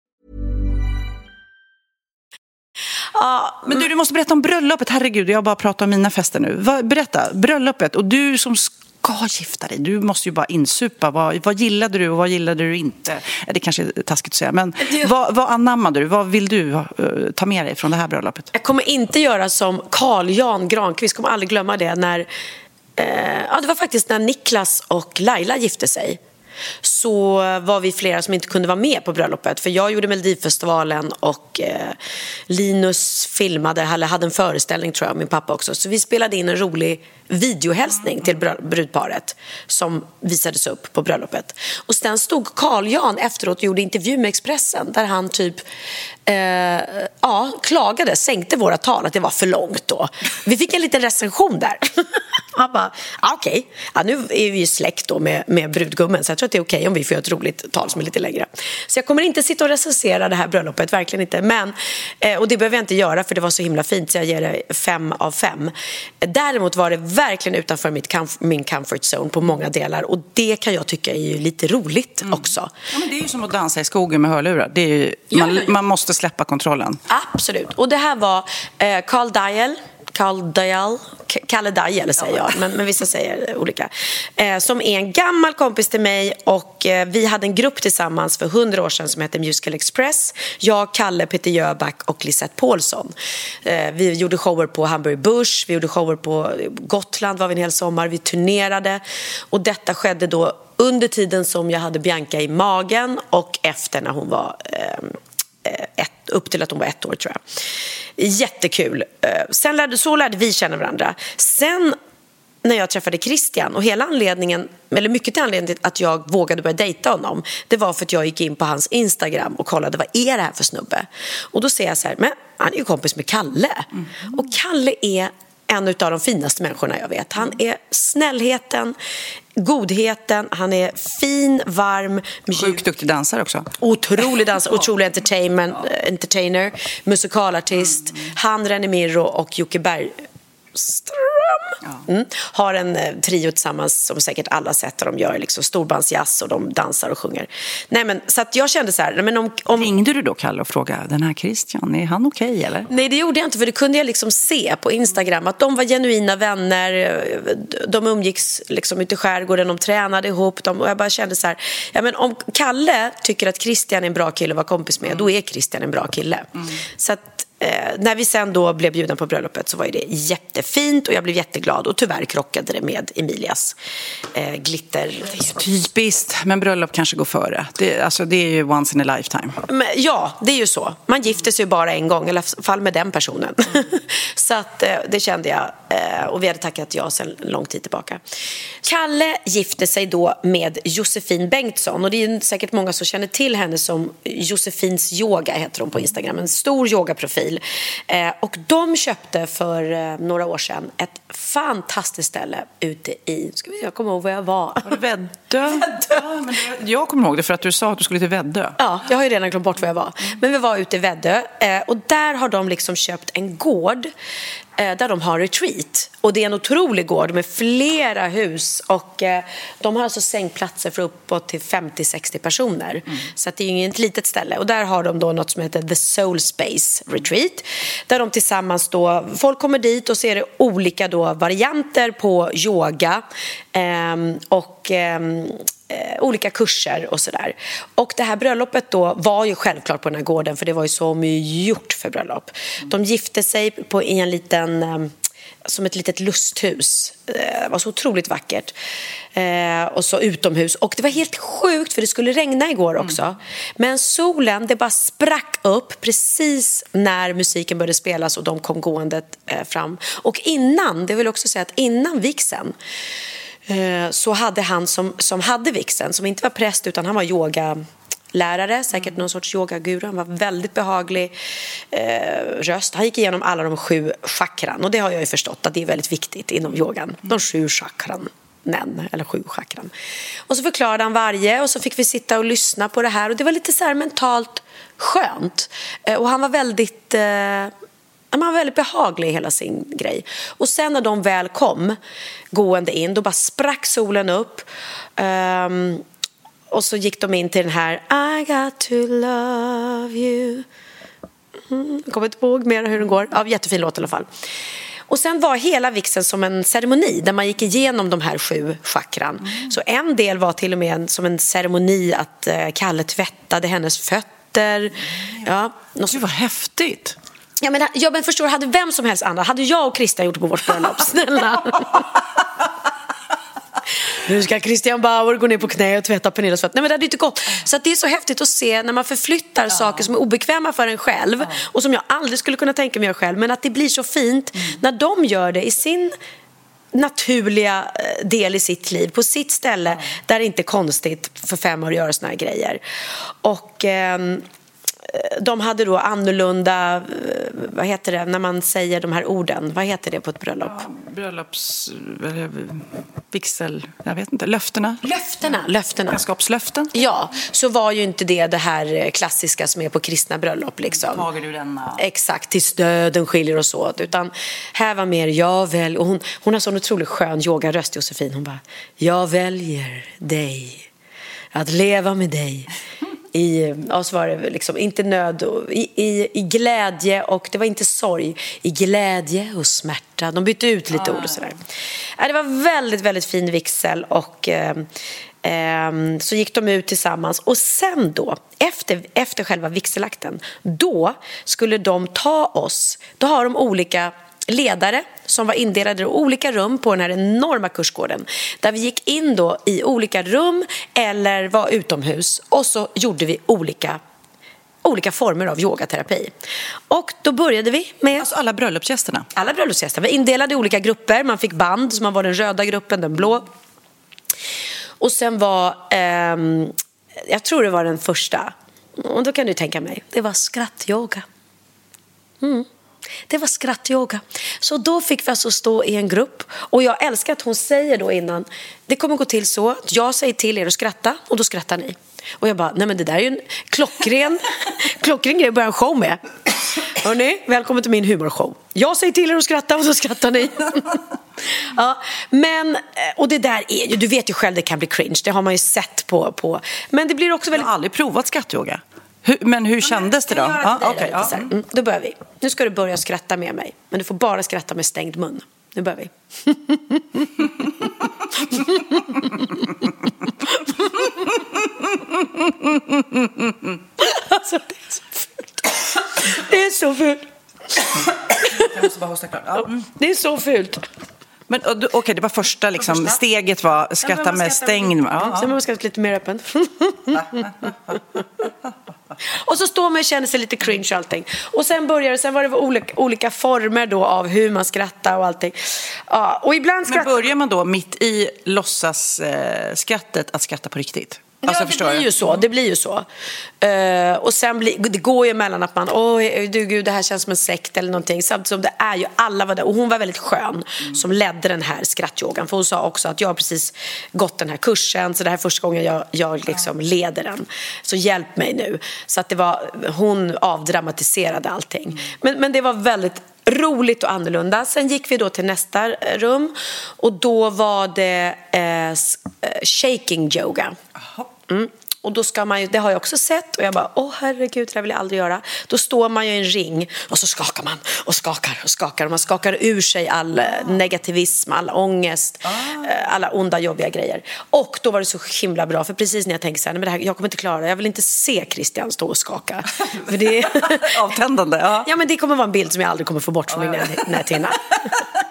Ja, men du, du måste berätta om bröllopet. Herregud, jag bara pratat om mina fester nu. Berätta, bröllopet. Och du som ska gifta dig, du måste ju bara insupa. Vad, vad gillade du och vad gillade du inte? Det kanske är taskigt att säga, men vad, vad anammade du? Vad vill du uh, ta med dig från det här bröllopet? Jag kommer inte göra som Carl Jan Granqvist, kommer aldrig glömma det, när eh, ja, det var faktiskt när Niklas och Laila gifte sig så var vi flera som inte kunde vara med på bröllopet. För jag gjorde Melodifestivalen och eh, Linus filmade, eller hade en föreställning tror jag, min pappa också. Så vi spelade in en rolig videohälsning till brudparet som visades upp på bröllopet. Och sen stod Carl Jan efteråt och gjorde intervju med Expressen där han typ eh, ja, klagade, sänkte våra tal, att det var för långt då. Vi fick en liten recension där. Han bara, ah, okej, okay. ja, nu är vi ju släkt då med, med brudgummen så jag tror att det är okej okay om vi får göra ett roligt tal som är lite längre. Så jag kommer inte sitta och recensera det här bröllopet, verkligen inte. Men, eh, och det behöver jag inte göra för det var så himla fint så jag ger det fem av fem. Däremot var det verkligen utanför mitt comf min comfort zone på många delar och det kan jag tycka är lite roligt mm. också. Ja, men det är ju som att dansa i skogen med hörlurar. Det är ju, man, man måste släppa kontrollen. Absolut. Och det här var eh, Carl Dial Carl Dial, Kalle Dial säger jag, men, men vissa säger olika. Eh, som är en gammal kompis till mig och eh, vi hade en grupp tillsammans för hundra år sedan som hette Musical Express. Jag, Kalle, Peter Jöback och Lisette Paulsson. Eh, vi gjorde shower på Hamburg Bush, vi gjorde shower på Gotland var vi en hel sommar, vi turnerade och detta skedde då under tiden som jag hade Bianca i magen och efter när hon var eh, ett, upp till att hon var ett år tror jag. Jättekul. Eh, sen lärde, så lärde vi känna varandra. Sen när jag träffade Christian och hela anledningen, eller mycket till anledningen till att jag vågade börja dejta honom, det var för att jag gick in på hans Instagram och kollade vad är det här för snubbe? Och då ser jag så här, men han är ju kompis med Kalle. Mm. Och Kalle är en av de finaste människorna jag vet. Han är snällheten, godheten, han är fin, varm, Sjukt duktig dansare också. Otrolig dansare, otrolig entertainment, entertainer, musikalartist. Han, René Mirro och Jocke Berg Mm. Har en eh, trio tillsammans som säkert alla sett där de gör liksom storbandsjazz och de dansar och sjunger. Nej, men, så att jag kände så här, men om, om... Ringde du då Kalle och frågade, den här Christian, är han okej okay, eller? Nej det gjorde jag inte för det kunde jag liksom se på Instagram att de var genuina vänner, de umgicks liksom ute i skärgården, de tränade ihop de, och jag bara kände så här, ja, men om Kalle tycker att Christian är en bra kille att vara kompis med, mm. då är Christian en bra kille. Mm. Så att Eh, när vi sen då blev bjudna på bröllopet så var det jättefint och jag blev jätteglad och tyvärr krockade det med Emilias eh, glitter. Det är typiskt, men bröllop kanske går före. Det, alltså, det är ju once in a lifetime. Men, ja, det är ju så. Man gifter sig ju bara en gång, i alla fall med den personen. så att, eh, det kände jag eh, och vi hade tackat ja sedan lång tid tillbaka. Kalle gifte sig då med Josefin Bengtsson och det är säkert många som känner till henne som Josefins yoga heter hon på Instagram, en stor yogaprofil bil. Eh, och de köpte för eh, några år sedan ett fantastiskt ställe ute i, ska vi se, jag kommer ihåg var jag var. Var det Väddö? Ja, jag kommer ihåg det för att du sa att du skulle till Väddö. Ja, jag har ju redan glömt bort var jag var. Men vi var ute i Väddö eh, och där har de liksom köpt en gård där de har retreat. Och det är en otrolig gård med flera hus och eh, de har alltså sängplatser för uppåt till 50-60 personer. Mm. Så att det är inget litet ställe. Och där har de då något som heter The Soul Space Retreat. Där de tillsammans då, folk kommer dit och så är det olika då varianter på yoga eh, och eh, olika kurser och sådär. Och det här bröllopet då var ju självklart på den här gården för det var ju så gjort för bröllop. De gifte sig på, i en liten eh, som ett litet lusthus. Eh, det var så otroligt vackert. Eh, och så utomhus. Och det var helt sjukt för det skulle regna igår också. Mm. Men solen, det bara sprack upp precis när musiken började spelas och de kom gående eh, fram. Och innan, det vill också säga att innan vixen Eh, så hade han som, som hade vixen, som inte var präst utan han var yoga lärare, säkert någon sorts yogaguru. Han var väldigt behaglig eh, röst. Han gick igenom alla de sju chakran och det har jag ju förstått att det är väldigt viktigt inom yogan. De sju chakran. Nen, eller sju chakran. Och så förklarade han varje och så fick vi sitta och lyssna på det här och det var lite så här mentalt skönt. Eh, och han var väldigt eh, han var väldigt behaglig i hela sin grej. Och sen när de väl kom gående in, då bara sprack solen upp. Um, och så gick de in till den här I got to love you. Mm, jag kommer inte ihåg mer hur den går. Ja, jättefin låt i alla fall. Och sen var hela vixen som en ceremoni där man gick igenom de här sju chakran. Mm. Så en del var till och med som en ceremoni att eh, Kalle tvättade hennes fötter. Mm. Ja, något... Gud, vad häftigt! Ja, men, ja, men förstår hade vem som helst andra, hade jag och Christian gjort på vårt bröllop, snälla. nu ska Christian Bauer gå ner på knä och tvätta Pernillas fötter. Nej men det hade inte gått. Så det är så häftigt att se när man förflyttar ja. saker som är obekväma för en själv ja. och som jag aldrig skulle kunna tänka mig göra själv. Men att det blir så fint mm. när de gör det i sin naturliga eh, del i sitt liv, på sitt ställe ja. där det inte är konstigt för fem år att göra såna här grejer. Och... Eh, de hade då annorlunda, eh, vad heter det, när man säger de här orden, vad heter det på ett bröllop? Ja, bröllops, vigsel, jag vet inte, löftena. Löftena, löftena. Äktenskapslöften. Ja, så var ju inte det det här klassiska som är på kristna bröllop liksom. Tager du denna? Exakt, tills döden skiljer oss åt. Utan här var mer, jag väl, och hon, hon har sån otroligt skön yogaröst Josefin, hon bara, jag väljer dig, att leva med dig i, ja, så var det liksom, inte nöd, och, i, i, i, glädje och det var inte sorg, i glädje och smärta. De bytte ut lite ah. ord och sådär. Ja, det var väldigt, väldigt fin vigsel och eh, eh, så gick de ut tillsammans och sen då, efter, efter själva vigselakten, då skulle de ta oss, då har de olika ledare som var indelade i olika rum på den här enorma kursgården. Där vi gick in då i olika rum eller var utomhus och så gjorde vi olika olika former av yogaterapi. Och då började vi med... Alltså alla bröllopsgästerna? Alla bröllopsgäster. Vi indelade i olika grupper. Man fick band, så man var den röda gruppen, den blå. Och sen var, eh, jag tror det var den första, och då kan du tänka mig, det var skrattyoga. Mm. Det var skrattyoga. Så då fick vi alltså stå i en grupp. Och jag älskar att hon säger då innan, det kommer gå till så att jag säger till er att skratta och då skrattar ni. Och jag bara, nej men det där är ju en klockren, klockren grej att börja en show med. Hörrni, välkommen till min humorshow. Jag säger till er att skratta och så skrattar ni. ja, men, eh, och det där är ju, du vet ju själv det kan bli cringe, det har man ju sett på, på men det blir också väldigt... Jag har aldrig provat skrattyoga. Hur, men hur kändes det då? Ja, okay, ja. Mm, då börjar vi. Nu ska du börja skratta med mig. Men du får bara skratta med stängd mun. Nu börjar vi. alltså, det är så fult. Det är så fult. Jag måste bara hosta klart. Ja. Mm. Det är så fult. Men okej, okay, det var första, liksom, första. steget var skratta ja, med stängd mun. Ja, Sen var man skratta lite mer öppen. och så står man och känner sig lite cringe och allting. Och sen började sen var det olika, olika former då av hur man skrattar och allting. Ja, och ibland skratt... Men börjar man då mitt i låtsasskrattet eh, att skratta på riktigt? Alltså, ja, det blir ju så. Det blir ju så. Uh, och sen blir, det går ju emellan att man, oj, du gud, det här känns som en sekt eller någonting. Samtidigt som det är ju, alla var där. Och hon var väldigt skön mm. som ledde den här skrattyogan. För hon sa också att jag har precis gått den här kursen, så det här är första gången jag, jag liksom leder den. Så hjälp mig nu. Så att det var, hon avdramatiserade allting. Mm. Men, men det var väldigt roligt och annorlunda. Sen gick vi då till nästa rum och då var det eh, eh shaking yoga. Mm. Och då ska man ju, det har jag också sett och jag bara, åh herregud, det där vill jag aldrig göra. Då står man ju i en ring och så skakar man och skakar och skakar och man skakar ur sig all ah. negativism, all ångest, ah. Eh, alla onda jobbiga grejer. Och då var det så himla bra, för precis när jag tänkte så här, nej, men det här, jag kommer inte klara det, jag vill inte se Christian stå och skaka. för det... Avtändande, ja. Ja, men det kommer vara en bild som jag aldrig kommer få bort från min näthinna.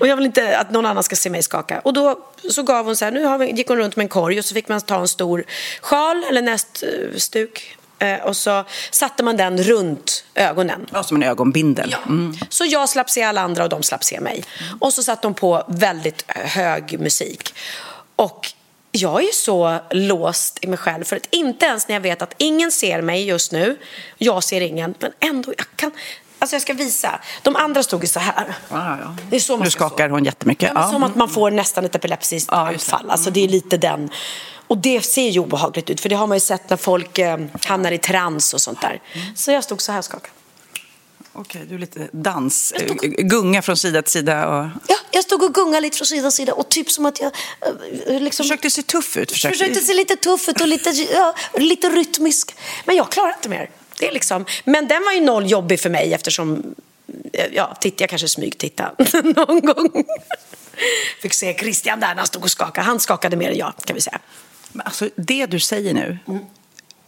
och jag vill inte att någon annan ska se mig skaka. Och då så gav hon så här, nu har vi, gick hon runt med en korg och så fick man ta en stor sjal eller näststuk eh, och så satte man den runt ögonen. Ja, som en ögonbindel. Ja. Mm. Så jag slapp se alla andra och de slapp se mig. Mm. Och så satte de på väldigt hög musik. Och jag är ju så låst i mig själv för att inte ens när jag vet att ingen ser mig just nu, jag ser ingen, men ändå, jag kan, alltså jag ska visa. De andra stod ju så här. Ja, ja. Det är så man Nu ska skakar hon jättemycket. Ja, Ja. Som att man får nästan ett just det. anfall. Alltså det är lite den. Och det ser ju obehagligt ut, för det har man ju sett när folk eh, hamnar i trans och sånt där. Så jag stod så här och skakade. Okej, du är lite dans, eh, gunga från sida till sida. Och... Ja, jag stod och gungade lite från sida till sida och typ som att jag eh, liksom... Försökte se tuff ut. Försökte, Försökte se lite tuff ut och lite, ja, lite rytmisk. Men jag klarar inte mer. Det är liksom, men den var ju noll jobbig för mig eftersom eh, ja, titta, jag kanske smygtittade någon gång. Fick se Christian där när han stod och skakade. Han skakade mer än jag kan vi säga. Men alltså, det du säger nu,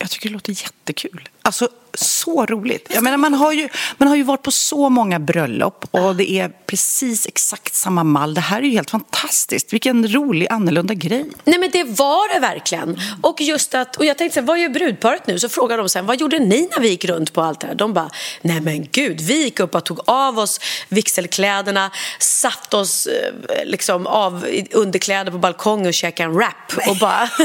jag tycker det låter jättekul. Alltså, så roligt. Jag menar, man, har ju, man har ju varit på så många bröllop och det är precis exakt samma mall. Det här är ju helt fantastiskt. Vilken rolig, annorlunda grej. Nej men det var det verkligen. Och just att, och jag tänkte så här, vad gör brudparet nu? Så frågade de sen, vad gjorde ni när vi gick runt på allt det här? De bara, nej men gud, vi gick upp och tog av oss vigselkläderna, satt oss eh, liksom av underkläder på balkongen och käkade en wrap och bara,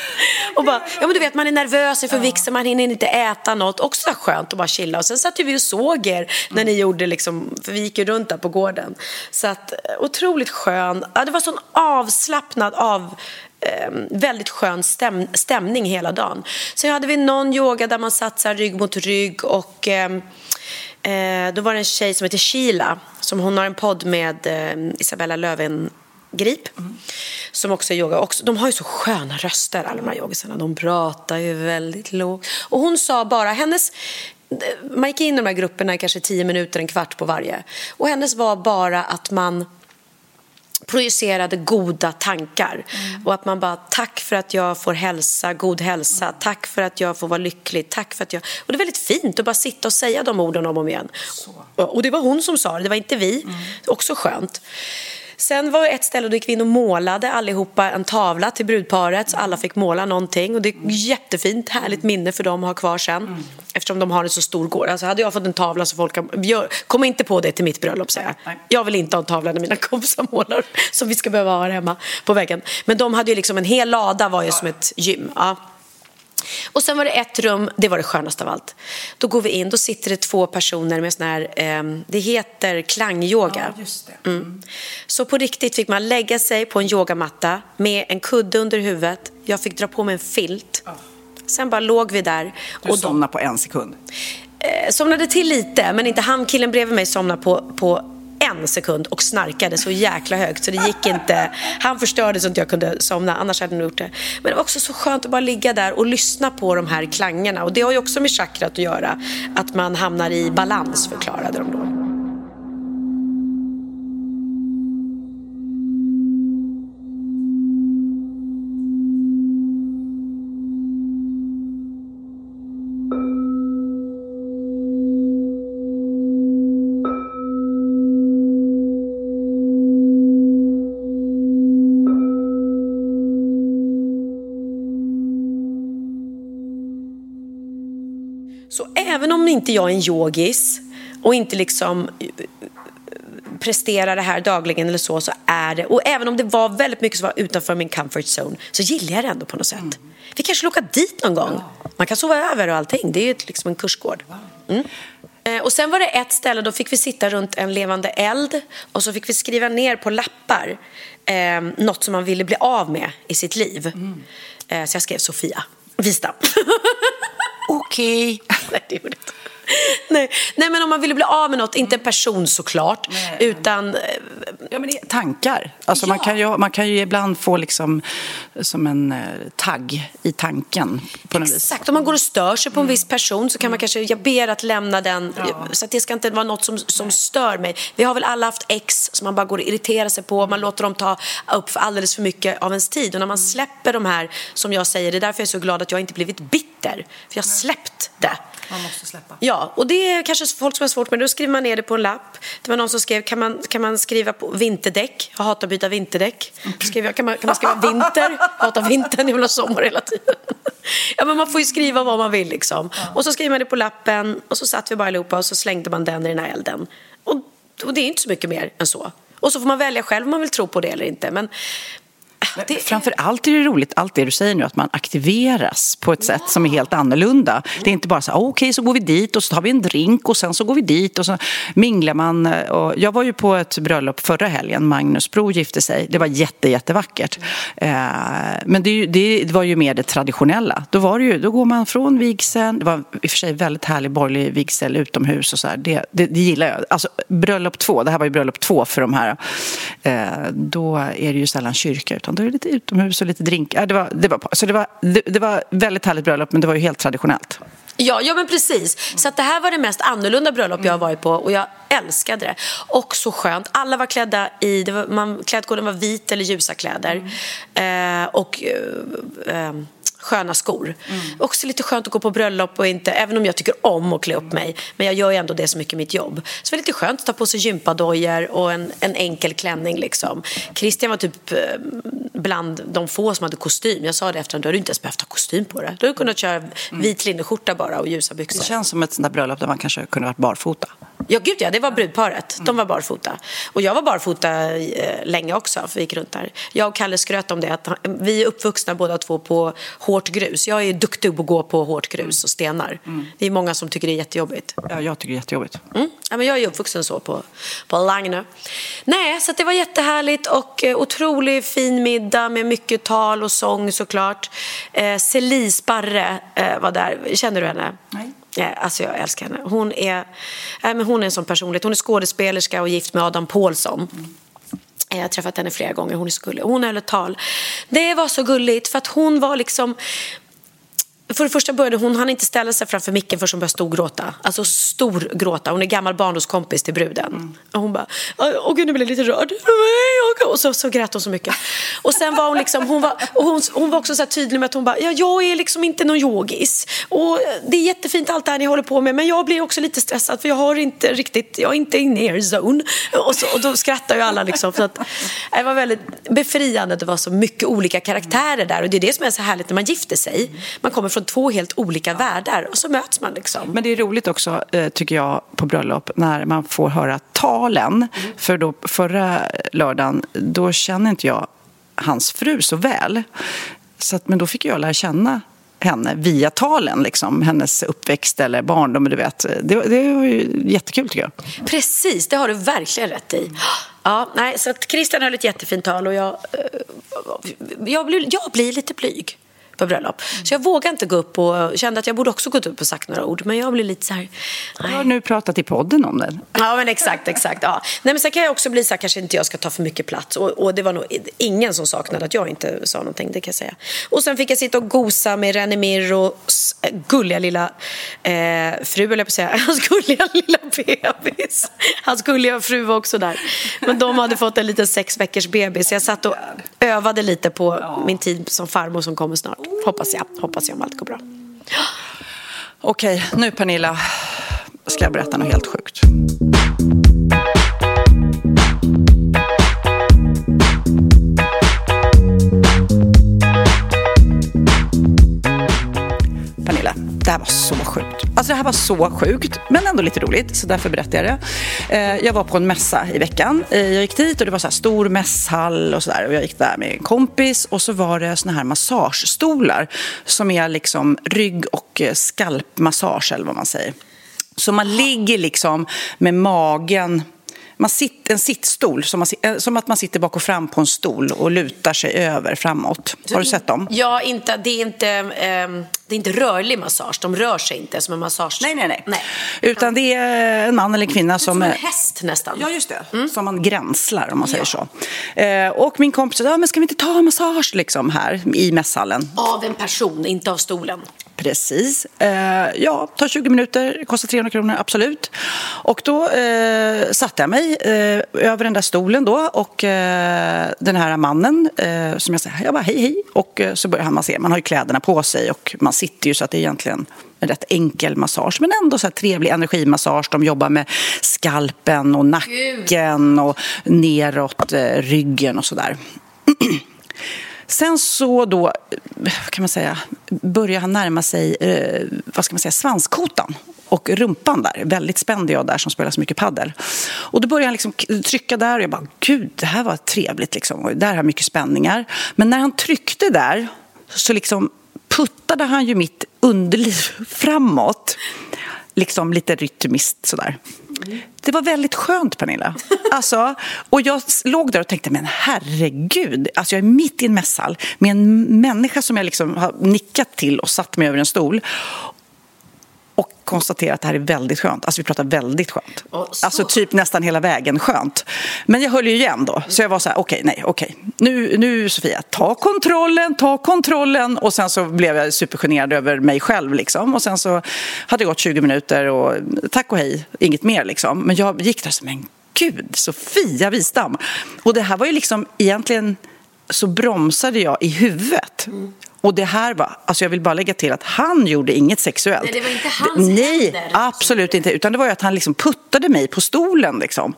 och bara, ja men du vet man är nervös inför vigseln, man hinner inte äta något. Också så skönt att bara chilla. Och sen satt vi och såg er när ni gjorde liksom, för vi gick ju runt där på gården. Så att, eh, otroligt skön, ja, det var sån avslappnad av eh, väldigt skön stäm stämning hela dagen. Sen hade vi någon yoga där man satt så här rygg mot rygg och eh, eh, då var det en tjej som heter Sheila som hon har en podd med eh, Isabella Löwengrip som också är yoga. Också, de har ju så sköna röster alla de här yogisarna. De pratar ju väldigt lågt. Och hon sa bara, hennes man gick in i de här grupperna i kanske tio minuter, en kvart på varje. Och hennes var bara att man projicerade goda tankar. Och att man bara, tack för att jag får hälsa, god hälsa. Tack för att jag får vara lycklig. Tack för att jag... Och det är väldigt fint att bara sitta och säga de orden om och om igen. Och det var hon som sa det, det var inte vi. Också skönt. Sen var det ett ställe då gick vi in och målade allihopa en tavla till brudparet så alla fick måla någonting och det är jättefint, härligt minne för dem att ha kvar sen eftersom de har en så stor gård. Alltså hade jag fått en tavla så folk kan, gör, kom inte på det till mitt bröllop säger jag. Jag vill inte ha en tavla när mina kompisar målar som vi ska behöva ha hemma på väggen. Men de hade ju liksom en hel lada var ju som ett gym. Ja. Och sen var det ett rum, det var det skönaste av allt. Då går vi in, då sitter det två personer med sån här, eh, det heter klangyoga. Mm. Så på riktigt fick man lägga sig på en yogamatta med en kudde under huvudet. Jag fick dra på mig en filt. Sen bara låg vi där. Du somnade på en sekund. Eh, somnade till lite, men inte han. Killen bredvid mig somnade på, på en sekund och snarkade så jäkla högt så det gick inte. Han förstörde så att jag kunde somna, annars hade jag nog gjort det. Men det var också så skönt att bara ligga där och lyssna på de här klangerna. Och det har ju också med chakrat att göra, att man hamnar i balans, förklarade de då. Inte jag är en yogis och inte liksom presterar det här dagligen eller så, så är det, och även om det var väldigt mycket som var utanför min comfort zone, så gillar jag det ändå på något sätt. Vi kanske åka dit någon gång. Man kan sova över och allting. Det är ju liksom en kursgård. Mm. Eh, Och sen var det ett ställe, då fick vi sitta runt en levande eld och så fick vi skriva ner på lappar eh, något som man ville bli av med i sitt liv. Eh, så jag skrev Sofia Wistam. Okej. Nej, det gjorde jag inte. Nej. Nej, men om man ville bli av med något, inte en person såklart, utan... eh, Ja, men tankar. Alltså man, kan ju, man kan ju ibland få liksom som en eh, tagg i tanken på något vis. Exakt, om man går och stör sig på en viss person så kan man kanske, jag ber att lämna den, så att det ska inte vara något som, som stör mig. Vi har väl alla haft ex som man bara går och irriterar sig på, man låter dem ta upp för alldeles för mycket av ens tid. Och när man släpper de här, som jag säger, det är därför jag är så glad att jag inte blivit bitter, för jag har släppt det. Man måste släppa. Ja, och det är kanske folk som har svårt med. Då skriver man ner det på en lapp. Det var någon som skrev, kan man, kan man skriva på vinterdäck? Jag hatar att byta vinterdäck. Skrev jag, kan, man, kan man skriva vinter? Jag hatar vintern, jag vill ha sommar hela tiden. Ja, men man får ju skriva vad man vill liksom. Och så skriver man det på lappen och så satt vi bara allihopa och så slängde man den i den här elden. Och, och det är inte så mycket mer än så. Och så får man välja själv om man vill tro på det eller inte. Men Det... Framför allt är det roligt, allt det du säger nu, att man aktiveras på ett sätt som är helt annorlunda. Det är inte bara så okej, okay, så går vi dit och så tar vi en drink och sen så går vi dit och så minglar man. Och jag var ju på ett bröllop förra helgen, Magnus Bro gifte sig. Det var jätte, jättevackert. Eh, men det, det, var ju mer det traditionella. Då, var det ju, då går man från vigseln, det var i och för sig väldigt härlig borgerlig vigsel utomhus och så här. Det, det, det gillar jag. Alltså bröllop två, det här var ju bröllop två för de här. Eh, då är det ju sällan kyrka utan då är det lite utomhus och lite drink. Ja, det, var, det, var, så det, var, det, det var väldigt härligt bröllop men det var ju helt traditionellt. Ja, ja men precis. Så det här var det mest annorlunda bröllop jag har varit på och jag älskade det. Och så skönt. Alla var klädda i, det var, man, klädkoden var vit eller ljusa kläder. Mm. Eh, och eh, eh, sköna skor. Mm. Också lite skönt att gå på bröllop och inte, även om jag tycker om att klä upp mig, men jag gör ju ändå det så mycket mitt jobb. Så det var lite skönt att ta på sig gympadojor och en, en enkel klänning liksom. Christian var typ eh, bland de få som hade kostym. Jag sa det efter du hade inte ens behövt ha kostym på det. Du hade kunnat köra vit linneskjorta bara och ljusa byxor. Det känns som ett sånt där bröllop där man kanske kunde varit barfota. Ja, gud ja, det var brudparet. De var barfota. Och jag var barfota eh, länge också, för vi gick runt där. Jag och Kalle skröt om det, att vi är uppvuxna båda två på hårt grus. Jag är duktig på att gå på hårt grus och stenar. Mm. Det är många som tycker det är jättejobbigt. Ja, jag tycker det är jättejobbigt. Mm. Ja, men jag är uppvuxen så på, på Lagnö. Nej, så det var jättehärligt och eh, otroligt fin middag med mycket tal och sång såklart. Eh, Celie Sparre eh, var där. Känner du henne? Nej. Alltså jag älskar henne. Hon är, äh, men hon är en sån personlighet. Hon är skådespelerska och gift med Adam Pålsson. Mm. Jag har träffat henne flera gånger. Hon är så gullig. Hon höll ett tal. Det var så gulligt för att hon var liksom för det första började hon, han inte ställa sig framför micken för hon började storgråta. Alltså storgråta. Hon är gammal barndomskompis till bruden. Mm. Och hon bara, åh gud nu blir jag lite rörd. Och så, så grät hon så mycket. Och sen var hon liksom, hon var, och hon, hon var också så tydlig med att hon bara, ja jag är liksom inte någon yogis. Och det är jättefint allt det här ni håller på med men jag blir också lite stressad för jag har inte riktigt, jag är inte in air zone. Och, så, och då skrattar ju alla liksom. För att, det var väldigt befriande att det var så mycket olika karaktärer där. Och det är det som är så härligt när man gifter sig. Man kommer från från två helt olika världar och så möts man liksom. Men det är roligt också, eh, tycker jag, på bröllop när man får höra talen. Mm. För då förra lördagen, då känner inte jag hans fru så väl. Så att, men då fick jag lära känna henne via talen, liksom, hennes uppväxt eller barndom. Du vet. Det, det var ju jättekul tycker jag. Precis, det har du verkligen rätt i. Ja, nej, så att Christian höll ett jättefint tal och jag, eh, jag, blir, jag blir lite blyg på bröllop. Så jag vågade inte gå upp och kände att jag borde också gått upp och sagt några ord. Men jag blev lite så här... Jag har nu pratat i podden om det. Ja, men exakt, exakt. Ja. Nej, men sen kan jag också bli så här, kanske inte jag ska ta för mycket plats. Och, och, det var nog ingen som saknade att jag inte sa någonting, det kan jag säga. Och sen fick jag sitta och gosa med René Mirros gulliga lilla eh, fru, eller jag på att säga. Hans gulliga lilla bebis. Hans gulliga fru var också där. Men de hade fått en liten sex veckors bebis. Jag satt och övade lite på min tid som farmor som kommer snart. Hoppas jag. Hoppas jag om allt går bra. Okej, nu Pernilla ska jag berätta något helt sjukt. Det här var så sjukt. Alltså det här var så sjukt, men ändå lite roligt, så därför berättar jag det. Eh, jag var på en mässa i veckan. Eh, jag gick dit och det var så här stor mässhall och sådär. Och jag gick där med en kompis och så var det såna här massagestolar som är liksom rygg och eh, skalpmassage eller vad man säger. Så man ligger liksom med magen man sitter, en sittstol, som, man, eh, som, att man sitter bak och fram på en stol och lutar sig över framåt. Har du sett dem? Ja, inte, det, är inte, eh, det är inte rörlig massage. De rör sig inte som en massage. Nej, nej, nej. nej. Utan det är en man eller en kvinna som... Som en häst nästan. Ja, just det. Mm. Som man gränslar, om man säger ja. så. Eh, och min kompis sa, ja, men ska vi inte ta en massage liksom, här i mässhallen? Av en person, inte av stolen. Precis. Eh, ja, tar 20 minuter, kostar 300 kronor, absolut. Och då eh, satte jag mig eh, över den där stolen då och eh, den här mannen eh, som jag säger, jag bara hej hej och eh, så börjar han massera. Man har ju kläderna på sig och man sitter ju så att det är egentligen en rätt enkel massage men ändå så här trevlig energimassage. De jobbar med skalpen och nacken och neråt ryggen och sådär. Sen så då, kan man säga, börjar han närma sig, eh, vad ska man säga, svanskotan och rumpan där. Väldigt spänd jag där som spelar så mycket paddel. Och då började han liksom trycka där och jag bara, gud, det här var trevligt liksom. Och där har jag mycket spänningar. Men när han tryckte där så liksom puttade han ju mitt underliv framåt. Liksom lite rytmiskt sådär. Det var väldigt skönt, Pernilla. Alltså, och jag låg där och tänkte, men herregud, alltså jag är mitt i en mässhall med en människa som jag liksom har nickat till och satt mig över en stol konstatera att det här är väldigt skönt. Alltså vi pratar väldigt skönt. Alltså typ nästan hela vägen skönt. Men jag höll ju igen då. Så jag var så här, okej, nej, okej. Nu, nu Sofia, ta kontrollen, ta kontrollen. Och sen så blev jag supergenerad över mig själv liksom. Och sen så hade det gått 20 minuter och tack och hej, inget mer liksom. Men jag gick där som en gud, Sofia Wistam. Och det här var ju liksom egentligen så bromsade jag i huvudet. Och det här var, alltså jag vill bara lägga till att han gjorde inget sexuellt. Nej, det var inte hans Nej, händer. absolut inte. Utan det var ju att han liksom puttade mig på stolen liksom.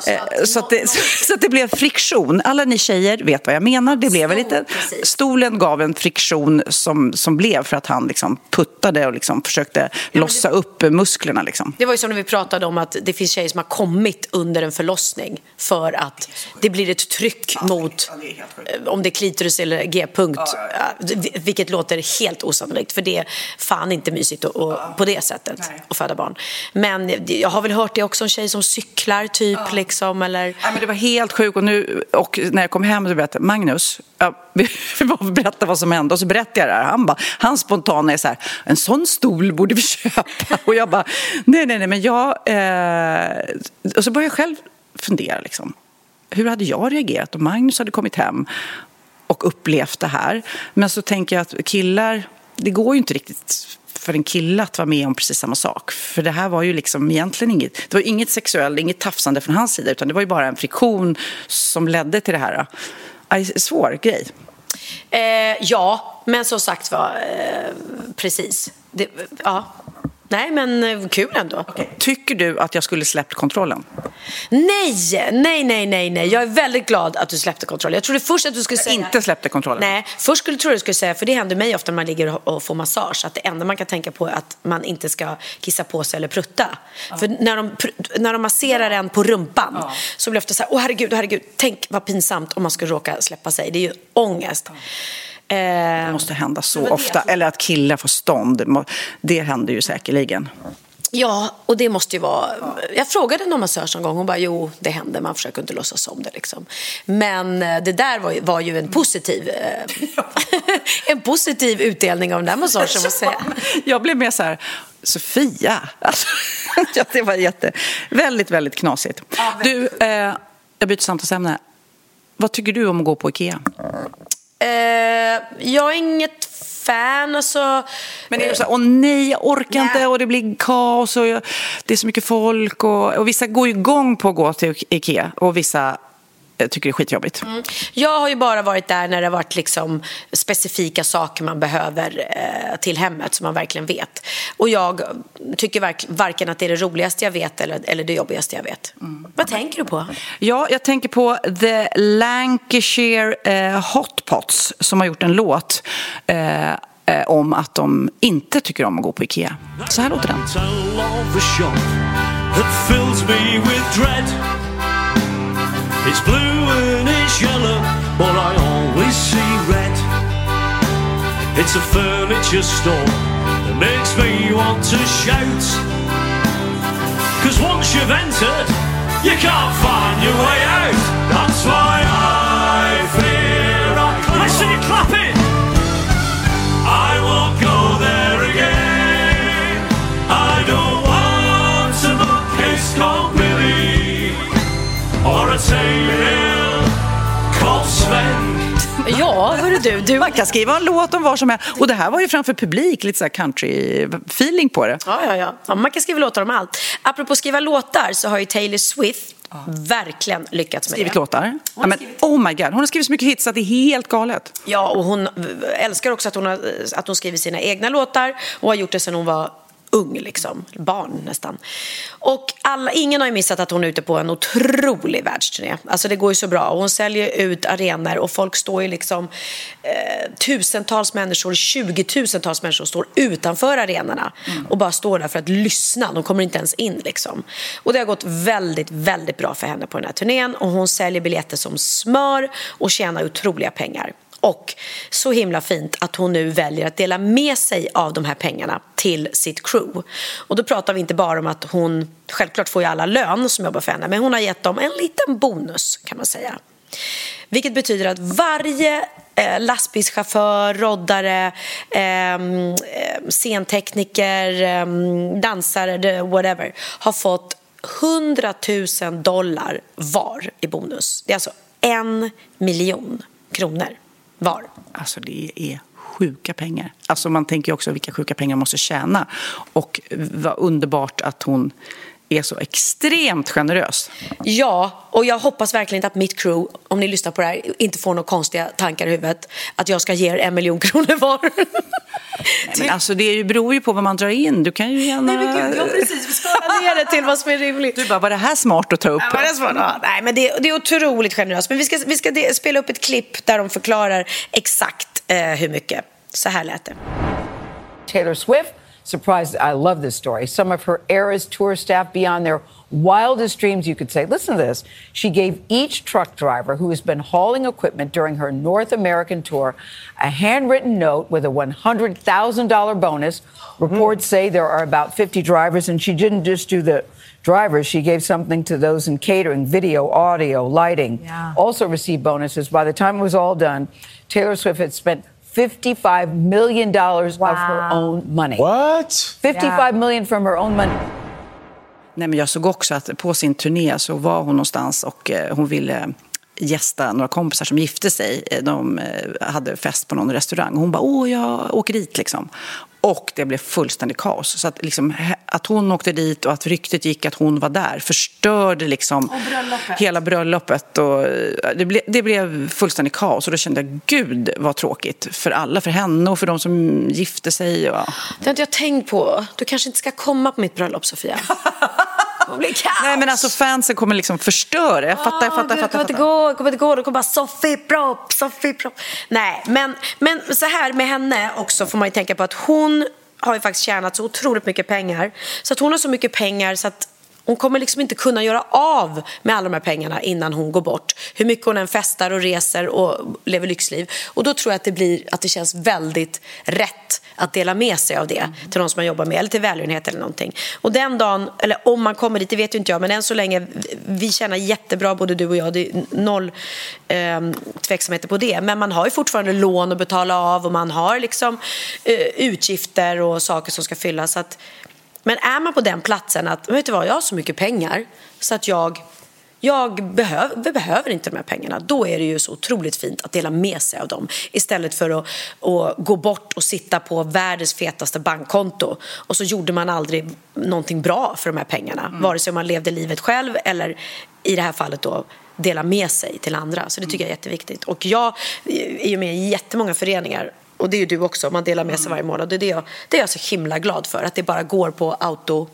så Eh, att Så att, det, så att det blev friktion. Alla ni tjejer vet vad jag menar. Det blev en liten, stolen gav en friktion som, som blev för att han liksom puttade och liksom försökte lossa upp musklerna liksom. Det var ju som när vi pratade om att det finns tjejer som har kommit under en förlossning för att det blir ett tryck mot eh, om det är klitoris eller g-punkt. eh, Vilket låter helt osannolikt för det är fan inte mysigt att, att, på det sättet att föda barn. Men jag har väl hört det också om tjejer som cyklar typ liksom eller Ja, men det var helt sjukt. Och, nu, och när jag kom hem så berättade Magnus, ja, vi bara berätta vad som hände. Och så berättade jag det här. Han, bara, han spontana är så här, en sån stol borde vi köpa. Och jag bara, nej, nej, nej, men jag... Eh... Och så började jag själv fundera liksom. Hur hade jag reagerat om Magnus hade kommit hem och upplevt det här? Men så tänker jag att killar, det går ju inte riktigt för en kille att vara med om precis samma sak. För det här var ju liksom egentligen inget, det var inget sexuellt, inget tafsande från hans sida, utan det var ju bara en friktion som ledde till det här. Svår grej. Eh, ja, men som sagt var, eh, precis. Det, ja. Nej, men eh, kul ändå. Tycker du att jag skulle släppt kontrollen? Nej, nej, nej, nej, nej. Jag är väldigt glad att du släppte kontrollen. Jag trodde först att du skulle säga... Inte släppte kontrollen? Nej, först skulle jag du skulle säga, för det händer mig ofta när man ligger och- får massage, att det enda man kan tänka på är att man inte ska kissa på sig eller prutta. För när de, när de masserar en på rumpan så blir det ofta så här, åh herregud, herregud, tänk vad pinsamt om man skulle råka släppa sig. Det är ju ångest. Eh, Det måste hända så ofta. Eller att killar får stånd. Det händer ju säkerligen. Ja, och det måste ju vara... Jag frågade någon massörs en gång, hon bara jo, det händer, man försöker inte låtsas om det liksom. Men eh, det där var ju, var ju en positiv eh, en positiv utdelning av den där massagen, måste jag säga. Jag blev mer så här, Sofia. Alltså, det var jätte, väldigt, väldigt knasigt. Du, eh, jag byter samtalsämne. Vad tycker du om att gå på Ikea? Eh, jag är inget fan, alltså... Men det är så här, åh nej, jag orkar inte och det blir kaos och jag, det är så mycket folk och, och vissa går ju igång på att gå till Ikea och vissa eh, tycker det är skitjobbigt. Jag har ju bara varit där när det har varit liksom specifika saker man behöver eh, till hemmet som man verkligen vet. Och jag tycker verk, varken att det är det roligaste jag vet eller, eller det jobbigaste jag vet. Vad tänker du på? Ja, jag tänker på The Lancashire eh, Hot Pots som har gjort en låt eh, eh, om att de inte tycker om att gå på Ikea. Så här låter den. It's blue and it's yellow, but I always see red. It's a furniture store that makes me want to shout. Cause once you've entered, you can't find your way out. That's why I fear I, I see you clapping. Ja, hörru du. du... Man kan skriva en låt om vad som helst. Och det här var ju framför publik, lite så country-feeling på det. Ja, ja, ja, ja. Man kan skriva låtar om allt. Apropå skriva låtar så har ju Taylor Swift verkligen lyckats med Skrivit det. låtar. Ja, men, oh my god, hon har skrivit så mycket hits att det är helt galet. Ja, och hon älskar också att hon, har, att hon skriver sina egna låtar och har gjort det sedan hon var ung, liksom. barn nästan. Och alla, ingen har ju missat att hon är ute på en otrolig världsturné. Alltså det går ju så bra. Och hon säljer ut arenor och folk står ju liksom eh, tusentals människor, tjugotusentals människor står utanför arenorna mm. och bara står där för att lyssna. De kommer inte ens in liksom. Och det har gått väldigt, väldigt bra för henne på den här turnén och hon säljer biljetter som smör och tjänar otroliga pengar. Och så himla fint att hon nu väljer att dela med sig av de här pengarna till sitt crew. Och då pratar vi inte bara om att hon, självklart får ju alla lön som jobbar för henne, men hon har gett dem en liten bonus kan man säga. Vilket betyder att varje eh, lastbilschaufför, roddare, eh, scentekniker, eh, dansare, whatever, har fått 100 000 dollar var i bonus. Det är alltså en miljon kronor var. Alltså det är sjuka pengar. Alltså man tänker också vilka sjuka pengar man måste tjäna. Och vad underbart att hon är så extremt generös. Ja, och jag hoppas verkligen inte att mitt crew, om ni lyssnar på det här, inte får några konstiga tankar i huvudet. Att jag ska ge er en miljon kronor var. Nej, men alltså det beror ju på vad man drar in. Du kan ju gärna... Nej, men gud, ja, precis. Ner det till vad som är rimligt. Du bara, var det här smart att ta upp? Ja, var det smart? Ja, nej, men det, det är otroligt generöst. Men vi ska, vi ska spela upp ett klipp där de förklarar exakt eh, hur mycket. Så här lät det. Taylor Swift surprised. I love this story. Some of her era's tour staff beyond their wildest dreams, you could say. Listen to this. She gave each truck driver who has been hauling equipment during her North American tour a handwritten note with a $100,000 bonus. Reports say there are about 50 drivers, and she didn't just do the drivers. She gave something to those in catering, video, audio, lighting. Yeah. Also received bonuses. By the time it was all done, Taylor Swift had spent 55 million dollars wow. of her own money. What? 55 yeah. million from her own money. Nej, men jag såg också att på sin turné så var hon någonstans och eh, hon ville gästa några kompisar som gifte sig. De eh, hade fest på någon restaurang. Hon bara, åh, jag åker dit liksom. Och det blev fullständigt kaos. Så att, liksom, att hon åkte dit och att ryktet gick att hon var där förstörde liksom bröllopet. hela bröllopet. Och det, ble, det blev fullständigt kaos. Och då kände jag, gud vad tråkigt för alla. För henne och för de som gifte sig. Och... Det har inte jag tänkt på. Du kanske inte ska komma på mitt bröllop, Sofia. Blir kaos. Nej men alltså fansen kommer liksom förstöra. Jag fattar, jag fattar, jag fattar. Det kommer inte gå, det kommer inte gå. Det kommer bara Sofie Propp, Sofie Propp. Nej, men, men så här med henne också får man ju tänka på att hon har ju faktiskt tjänat så otroligt mycket pengar. Så att hon har så mycket pengar så att hon kommer liksom inte kunna göra av med alla de här pengarna innan hon går bort. Hur mycket hon än festar och reser och lever lyxliv. Och då tror jag att det, blir, att det känns väldigt rätt att dela med sig av det mm. till någon som man jobbar med eller till välgörenhet eller någonting. Och den dagen, eller om man kommer dit, det vet ju inte jag, men än så länge, vi tjänar jättebra både du och jag, det är noll eh, tveksamheter på det. Men man har ju fortfarande lån att betala av och man har liksom eh, utgifter och saker som ska fyllas. Så att, men är man på den platsen att, vet du vad, jag har så mycket pengar så att jag jag behöver, behöver inte de här pengarna. Då är det ju så otroligt fint att dela med sig av dem istället för att, att gå bort och sitta på världens fetaste bankkonto och så gjorde man aldrig någonting bra för de här pengarna. Mm. Vare sig man levde livet själv eller i det här fallet då dela med sig till andra. Så det tycker jag är jätteviktigt. Och jag är ju med i jättemånga föreningar och det är ju du också, man delar med sig varje månad. Det är, det, jag, det är jag så himla glad för, att det bara går på auto.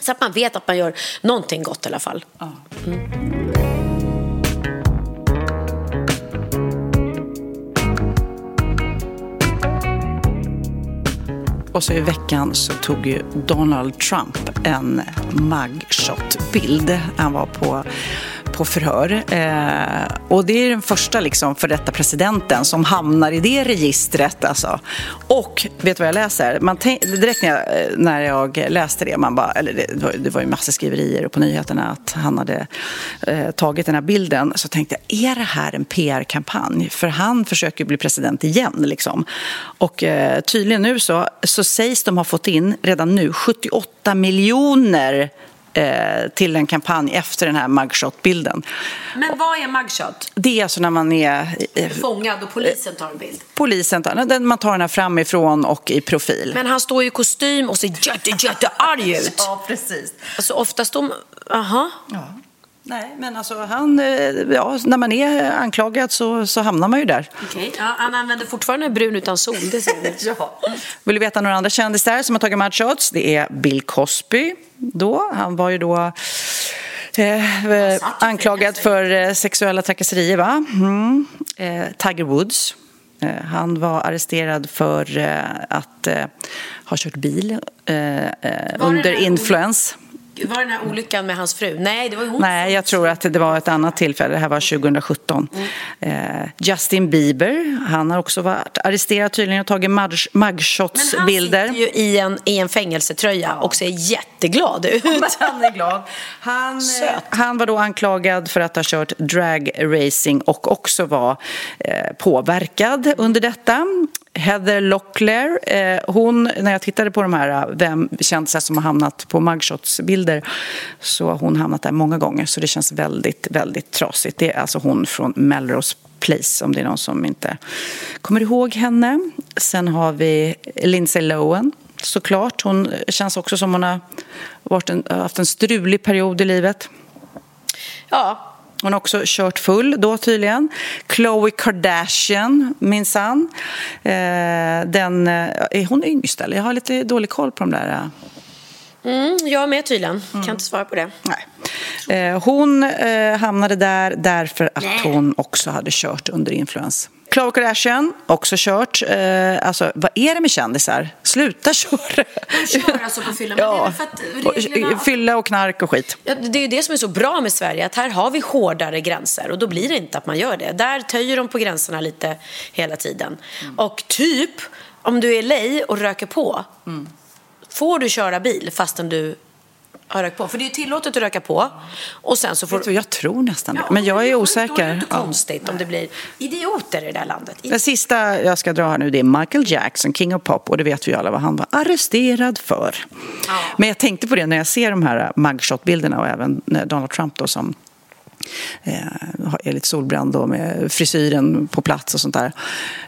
Så att man vet att man gör någonting gott i alla fall. Mm. Och så i veckan så tog ju Donald Trump en mugshot-bild. Han var på på förhör. Eh, och det är den första liksom, för detta presidenten som hamnar i det registret. Alltså. Och vet du vad jag läser? Man direkt när jag, eh, när jag läste det, man bara, eller det, var, det var ju massa skriverier på nyheterna att han hade eh, tagit den här bilden. Så tänkte jag, är det här en PR-kampanj? För han försöker bli president igen. Liksom. Och eh, tydligen nu så, så sägs de ha fått in redan nu 78 miljoner till en kampanj efter den här mugshot-bilden. Men vad är mugshot? Det är alltså när man är... Eh, Fångad och polisen tar en bild? Polisen tar man tar den här framifrån och i profil. Men han står i kostym och ser jätte, jättearg ut. ja, precis. Alltså oftast. Aha. Ja. Nej, men alltså han, eh, ja, när man är anklagad så, så hamnar man ju där. Okay. Ja, han använder fortfarande brun utan sol, det ser vi. ja. Vill du veta några andra kändisar som har tagit mugshots? Det är Bill Cosby då. Han var ju då eh, anklagad för eh, sexuella trakasserier, va? Mm. Eh, Tiger Woods. Eh, han var arresterad för eh, att ha kört bil under influens. Var det den här olyckan med hans fru? Nej, det var hon Nej, jag tror att det var ett annat tillfälle. Det här var 2017. Mm. Eh, Justin Bieber, han har också varit arresterad tydligen och tagit mugshots-bilder. Men han sitter ju i en, i en fängelsetröja och ser jätteglad ut. han är glad. Han, han var då anklagad för att ha kört dragracing och också var eh, påverkad under detta. Heather Locklear, eh, hon, när jag tittade på de här eh, vem kändisar som har hamnat på mugshots-bilder så har hon hamnat där många gånger så det känns väldigt, väldigt trasigt. Det är alltså hon från Melrose Place om det är någon som inte kommer ihåg henne. Sen har vi Lindsay Lohan såklart. Hon känns också som hon har varit en, haft en strulig period i livet. Ja, hon har också kört full då tydligen. Khloe Kardashian, minsann. Eh, den, eh, är hon yngst eller? Jag har lite dålig koll på de där. Eh. Mm, jag med tydligen. Mm. Kan inte svara på det. Nej. Eh, hon eh, hamnade där därför att Nej. hon också hade kört under influens. Khloe Kardashian, också kört. Eh, alltså, vad är det med kändisar? Sluta köra! De kör alltså på fylla. Ja. Reglerna... Fylla och knark och skit. Ja, det är ju det som är så bra med Sverige, att här har vi hårdare gränser och då blir det inte att man gör det. Där töjer de på gränserna lite hela tiden. Mm. Och typ, om du är lej och röker på, mm. får du köra bil fastän du har rökt på. För det är tillåtet att röka på. Och sen så får... du, jag tror nästan det. men jag är osäker. Då är det inte konstigt om det blir idioter i det här landet. Det sista jag ska dra här nu det är Michael Jackson, King of Pop. Och det vet vi alla vad han var arresterad för. Ja. Men jag tänkte på det när jag ser de här mugshot-bilderna och även Donald Trump då som eh, är lite solbränd och med frisyren på plats och sånt där.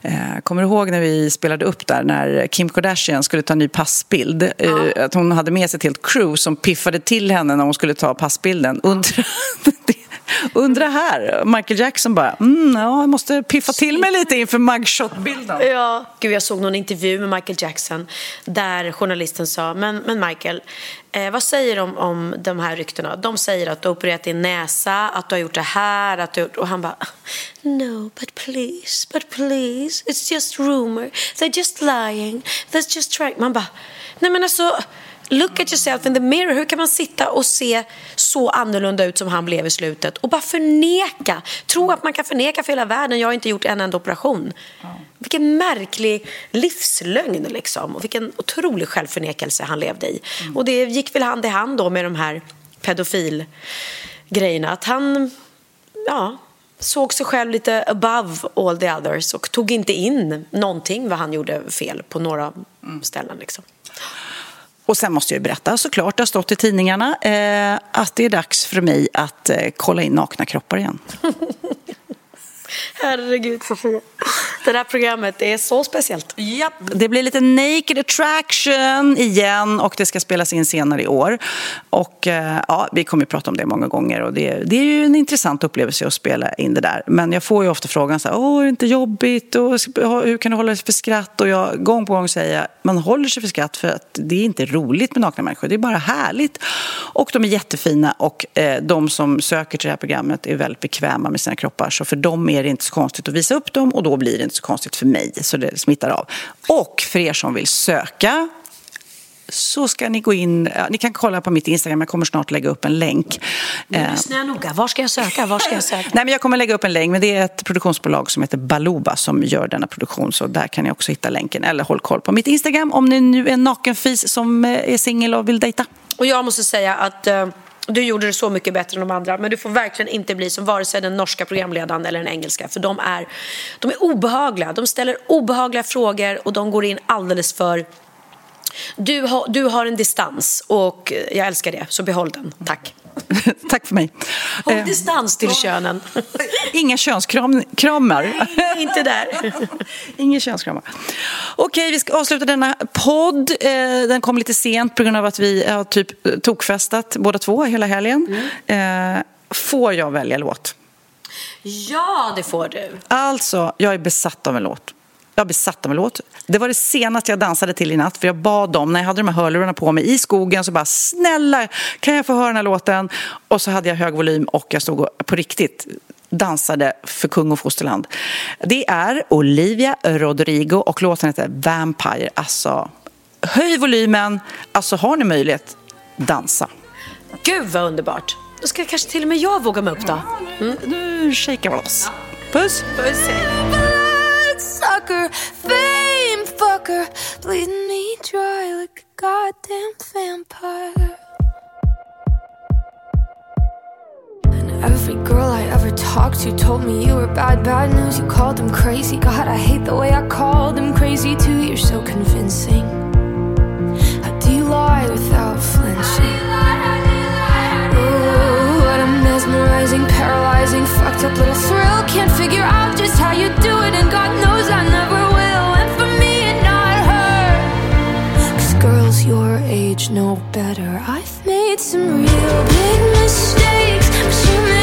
Eh, kommer du ihåg när vi spelade upp där när Kim Kardashian skulle ta en ny passbild? Eh, ja. Att hon hade med sig ett helt crew som piffade till henne när hon skulle ta passbilden. Undra, undra här, Michael Jackson bara, mm, ja, jag måste piffa till mig lite inför mugshot-bilden. Ja, gud jag såg någon intervju med Michael Jackson där journalisten sa, men, men Michael, Eh, vad säger de om de här ryktena? De säger att du har opererat din näsa, att du har gjort det här. Att du, och han bara, no, but please, but please, it's just rumor. They're just lying. They're just trying. Man bara, nej men alltså, look at yourself in the mirror. Hur kan man sitta och se så annorlunda ut som han blev i slutet och bara förneka? Tro att man kan förneka för hela världen. Jag har inte gjort en enda operation. Vilken märklig livslögn liksom. Och vilken otrolig självförnekelse han levde i. Mm. Och det gick väl hand i hand då med de här pedofilgrejerna. Att han, ja, såg sig själv lite above all the others och tog inte in någonting vad han gjorde fel på några mm. ställen. Liksom. Och sen måste jag berätta såklart, det har stått i tidningarna, eh, att det är dags för mig att eh, kolla in nakna kroppar igen. Herregud, Sofia. Det här programmet är så speciellt. Japp, det blir lite naked attraction igen och det ska spelas in senare i år. Och eh, ja, vi kommer att prata om det många gånger och det, det är ju en intressant upplevelse att spela in det där. Men jag får ju ofta frågan så här, åh, är det inte jobbigt? Och hur kan du hålla dig för skratt? Och jag gång på gång säger, man håller sig för skratt för att det är inte roligt med nakna människor. Det är bara härligt. Och de är jättefina och eh, de som söker till det här programmet är väldigt bekväma med sina kroppar. Så för dem är det inte så konstigt att visa upp dem och då blir det inte så konstigt för mig, så det smittar av. Och för er som vill söka så ska ni gå in, ja, ni kan kolla på mitt Instagram, jag kommer snart lägga upp en länk. Nu lyssnar jag noga, var ska jag söka? Var ska jag söka? Nej, men jag kommer lägga upp en länk, men det är ett produktionsbolag som heter Baluba som gör denna produktion, så där kan ni också hitta länken. Eller håll koll på mitt Instagram om ni nu är en nakenfis som eh, är singel och vill dejta. Och jag måste säga att uh du gjorde det så mycket bättre än de andra. Men du får verkligen inte bli som vare sig den norska programledaren eller den engelska. För de är, de är obehagliga. De ställer obehagliga frågor och de går in alldeles för... Du har, du har en distans och jag älskar det, så behåll den. Tack. Tack för mig. Håll eh, distans till könen. Inga könskramar. inte där. Inga könskramar. Okej, vi ska avsluta denna podd. Eh, den kom lite sent på grund av att vi har typ tokfestat båda två hela helgen. Mm. Eh, Får jag välja låt? Ja, det får du. Alltså, jag är besatt av en låt. Jag besatt av en låt. Det var det senaste jag dansade till i natt. För jag bad dem, när jag hade de här hörlurarna på mig i skogen, så bara snälla, kan jag få höra den här låten? Och så hade jag hög volym och jag stod och, på riktigt dansade för kung och fosterland. Det är Olivia Rodrigo och låten heter Vampire. Alltså, höj volymen. Alltså, har ni möjlighet, dansa. Gud vad underbart. Då ska kanske till och med jag våga mig upp då. Mm. Nu shakar vi oss. Puss! Puss. Sucker, fame fucker, bleeding me dry like a goddamn vampire. And every girl I ever talked to told me you were bad, bad news. You called them crazy. God, I hate the way I called them crazy too. You're so convincing. How do you lie without flinching? Paralyzing, fucked up little thrill. Can't figure out just how you do it, and God knows I never will. And for me and not her, cause girls your age know better. I've made some real big mistakes, but you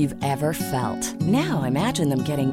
you've ever felt. Now imagine them getting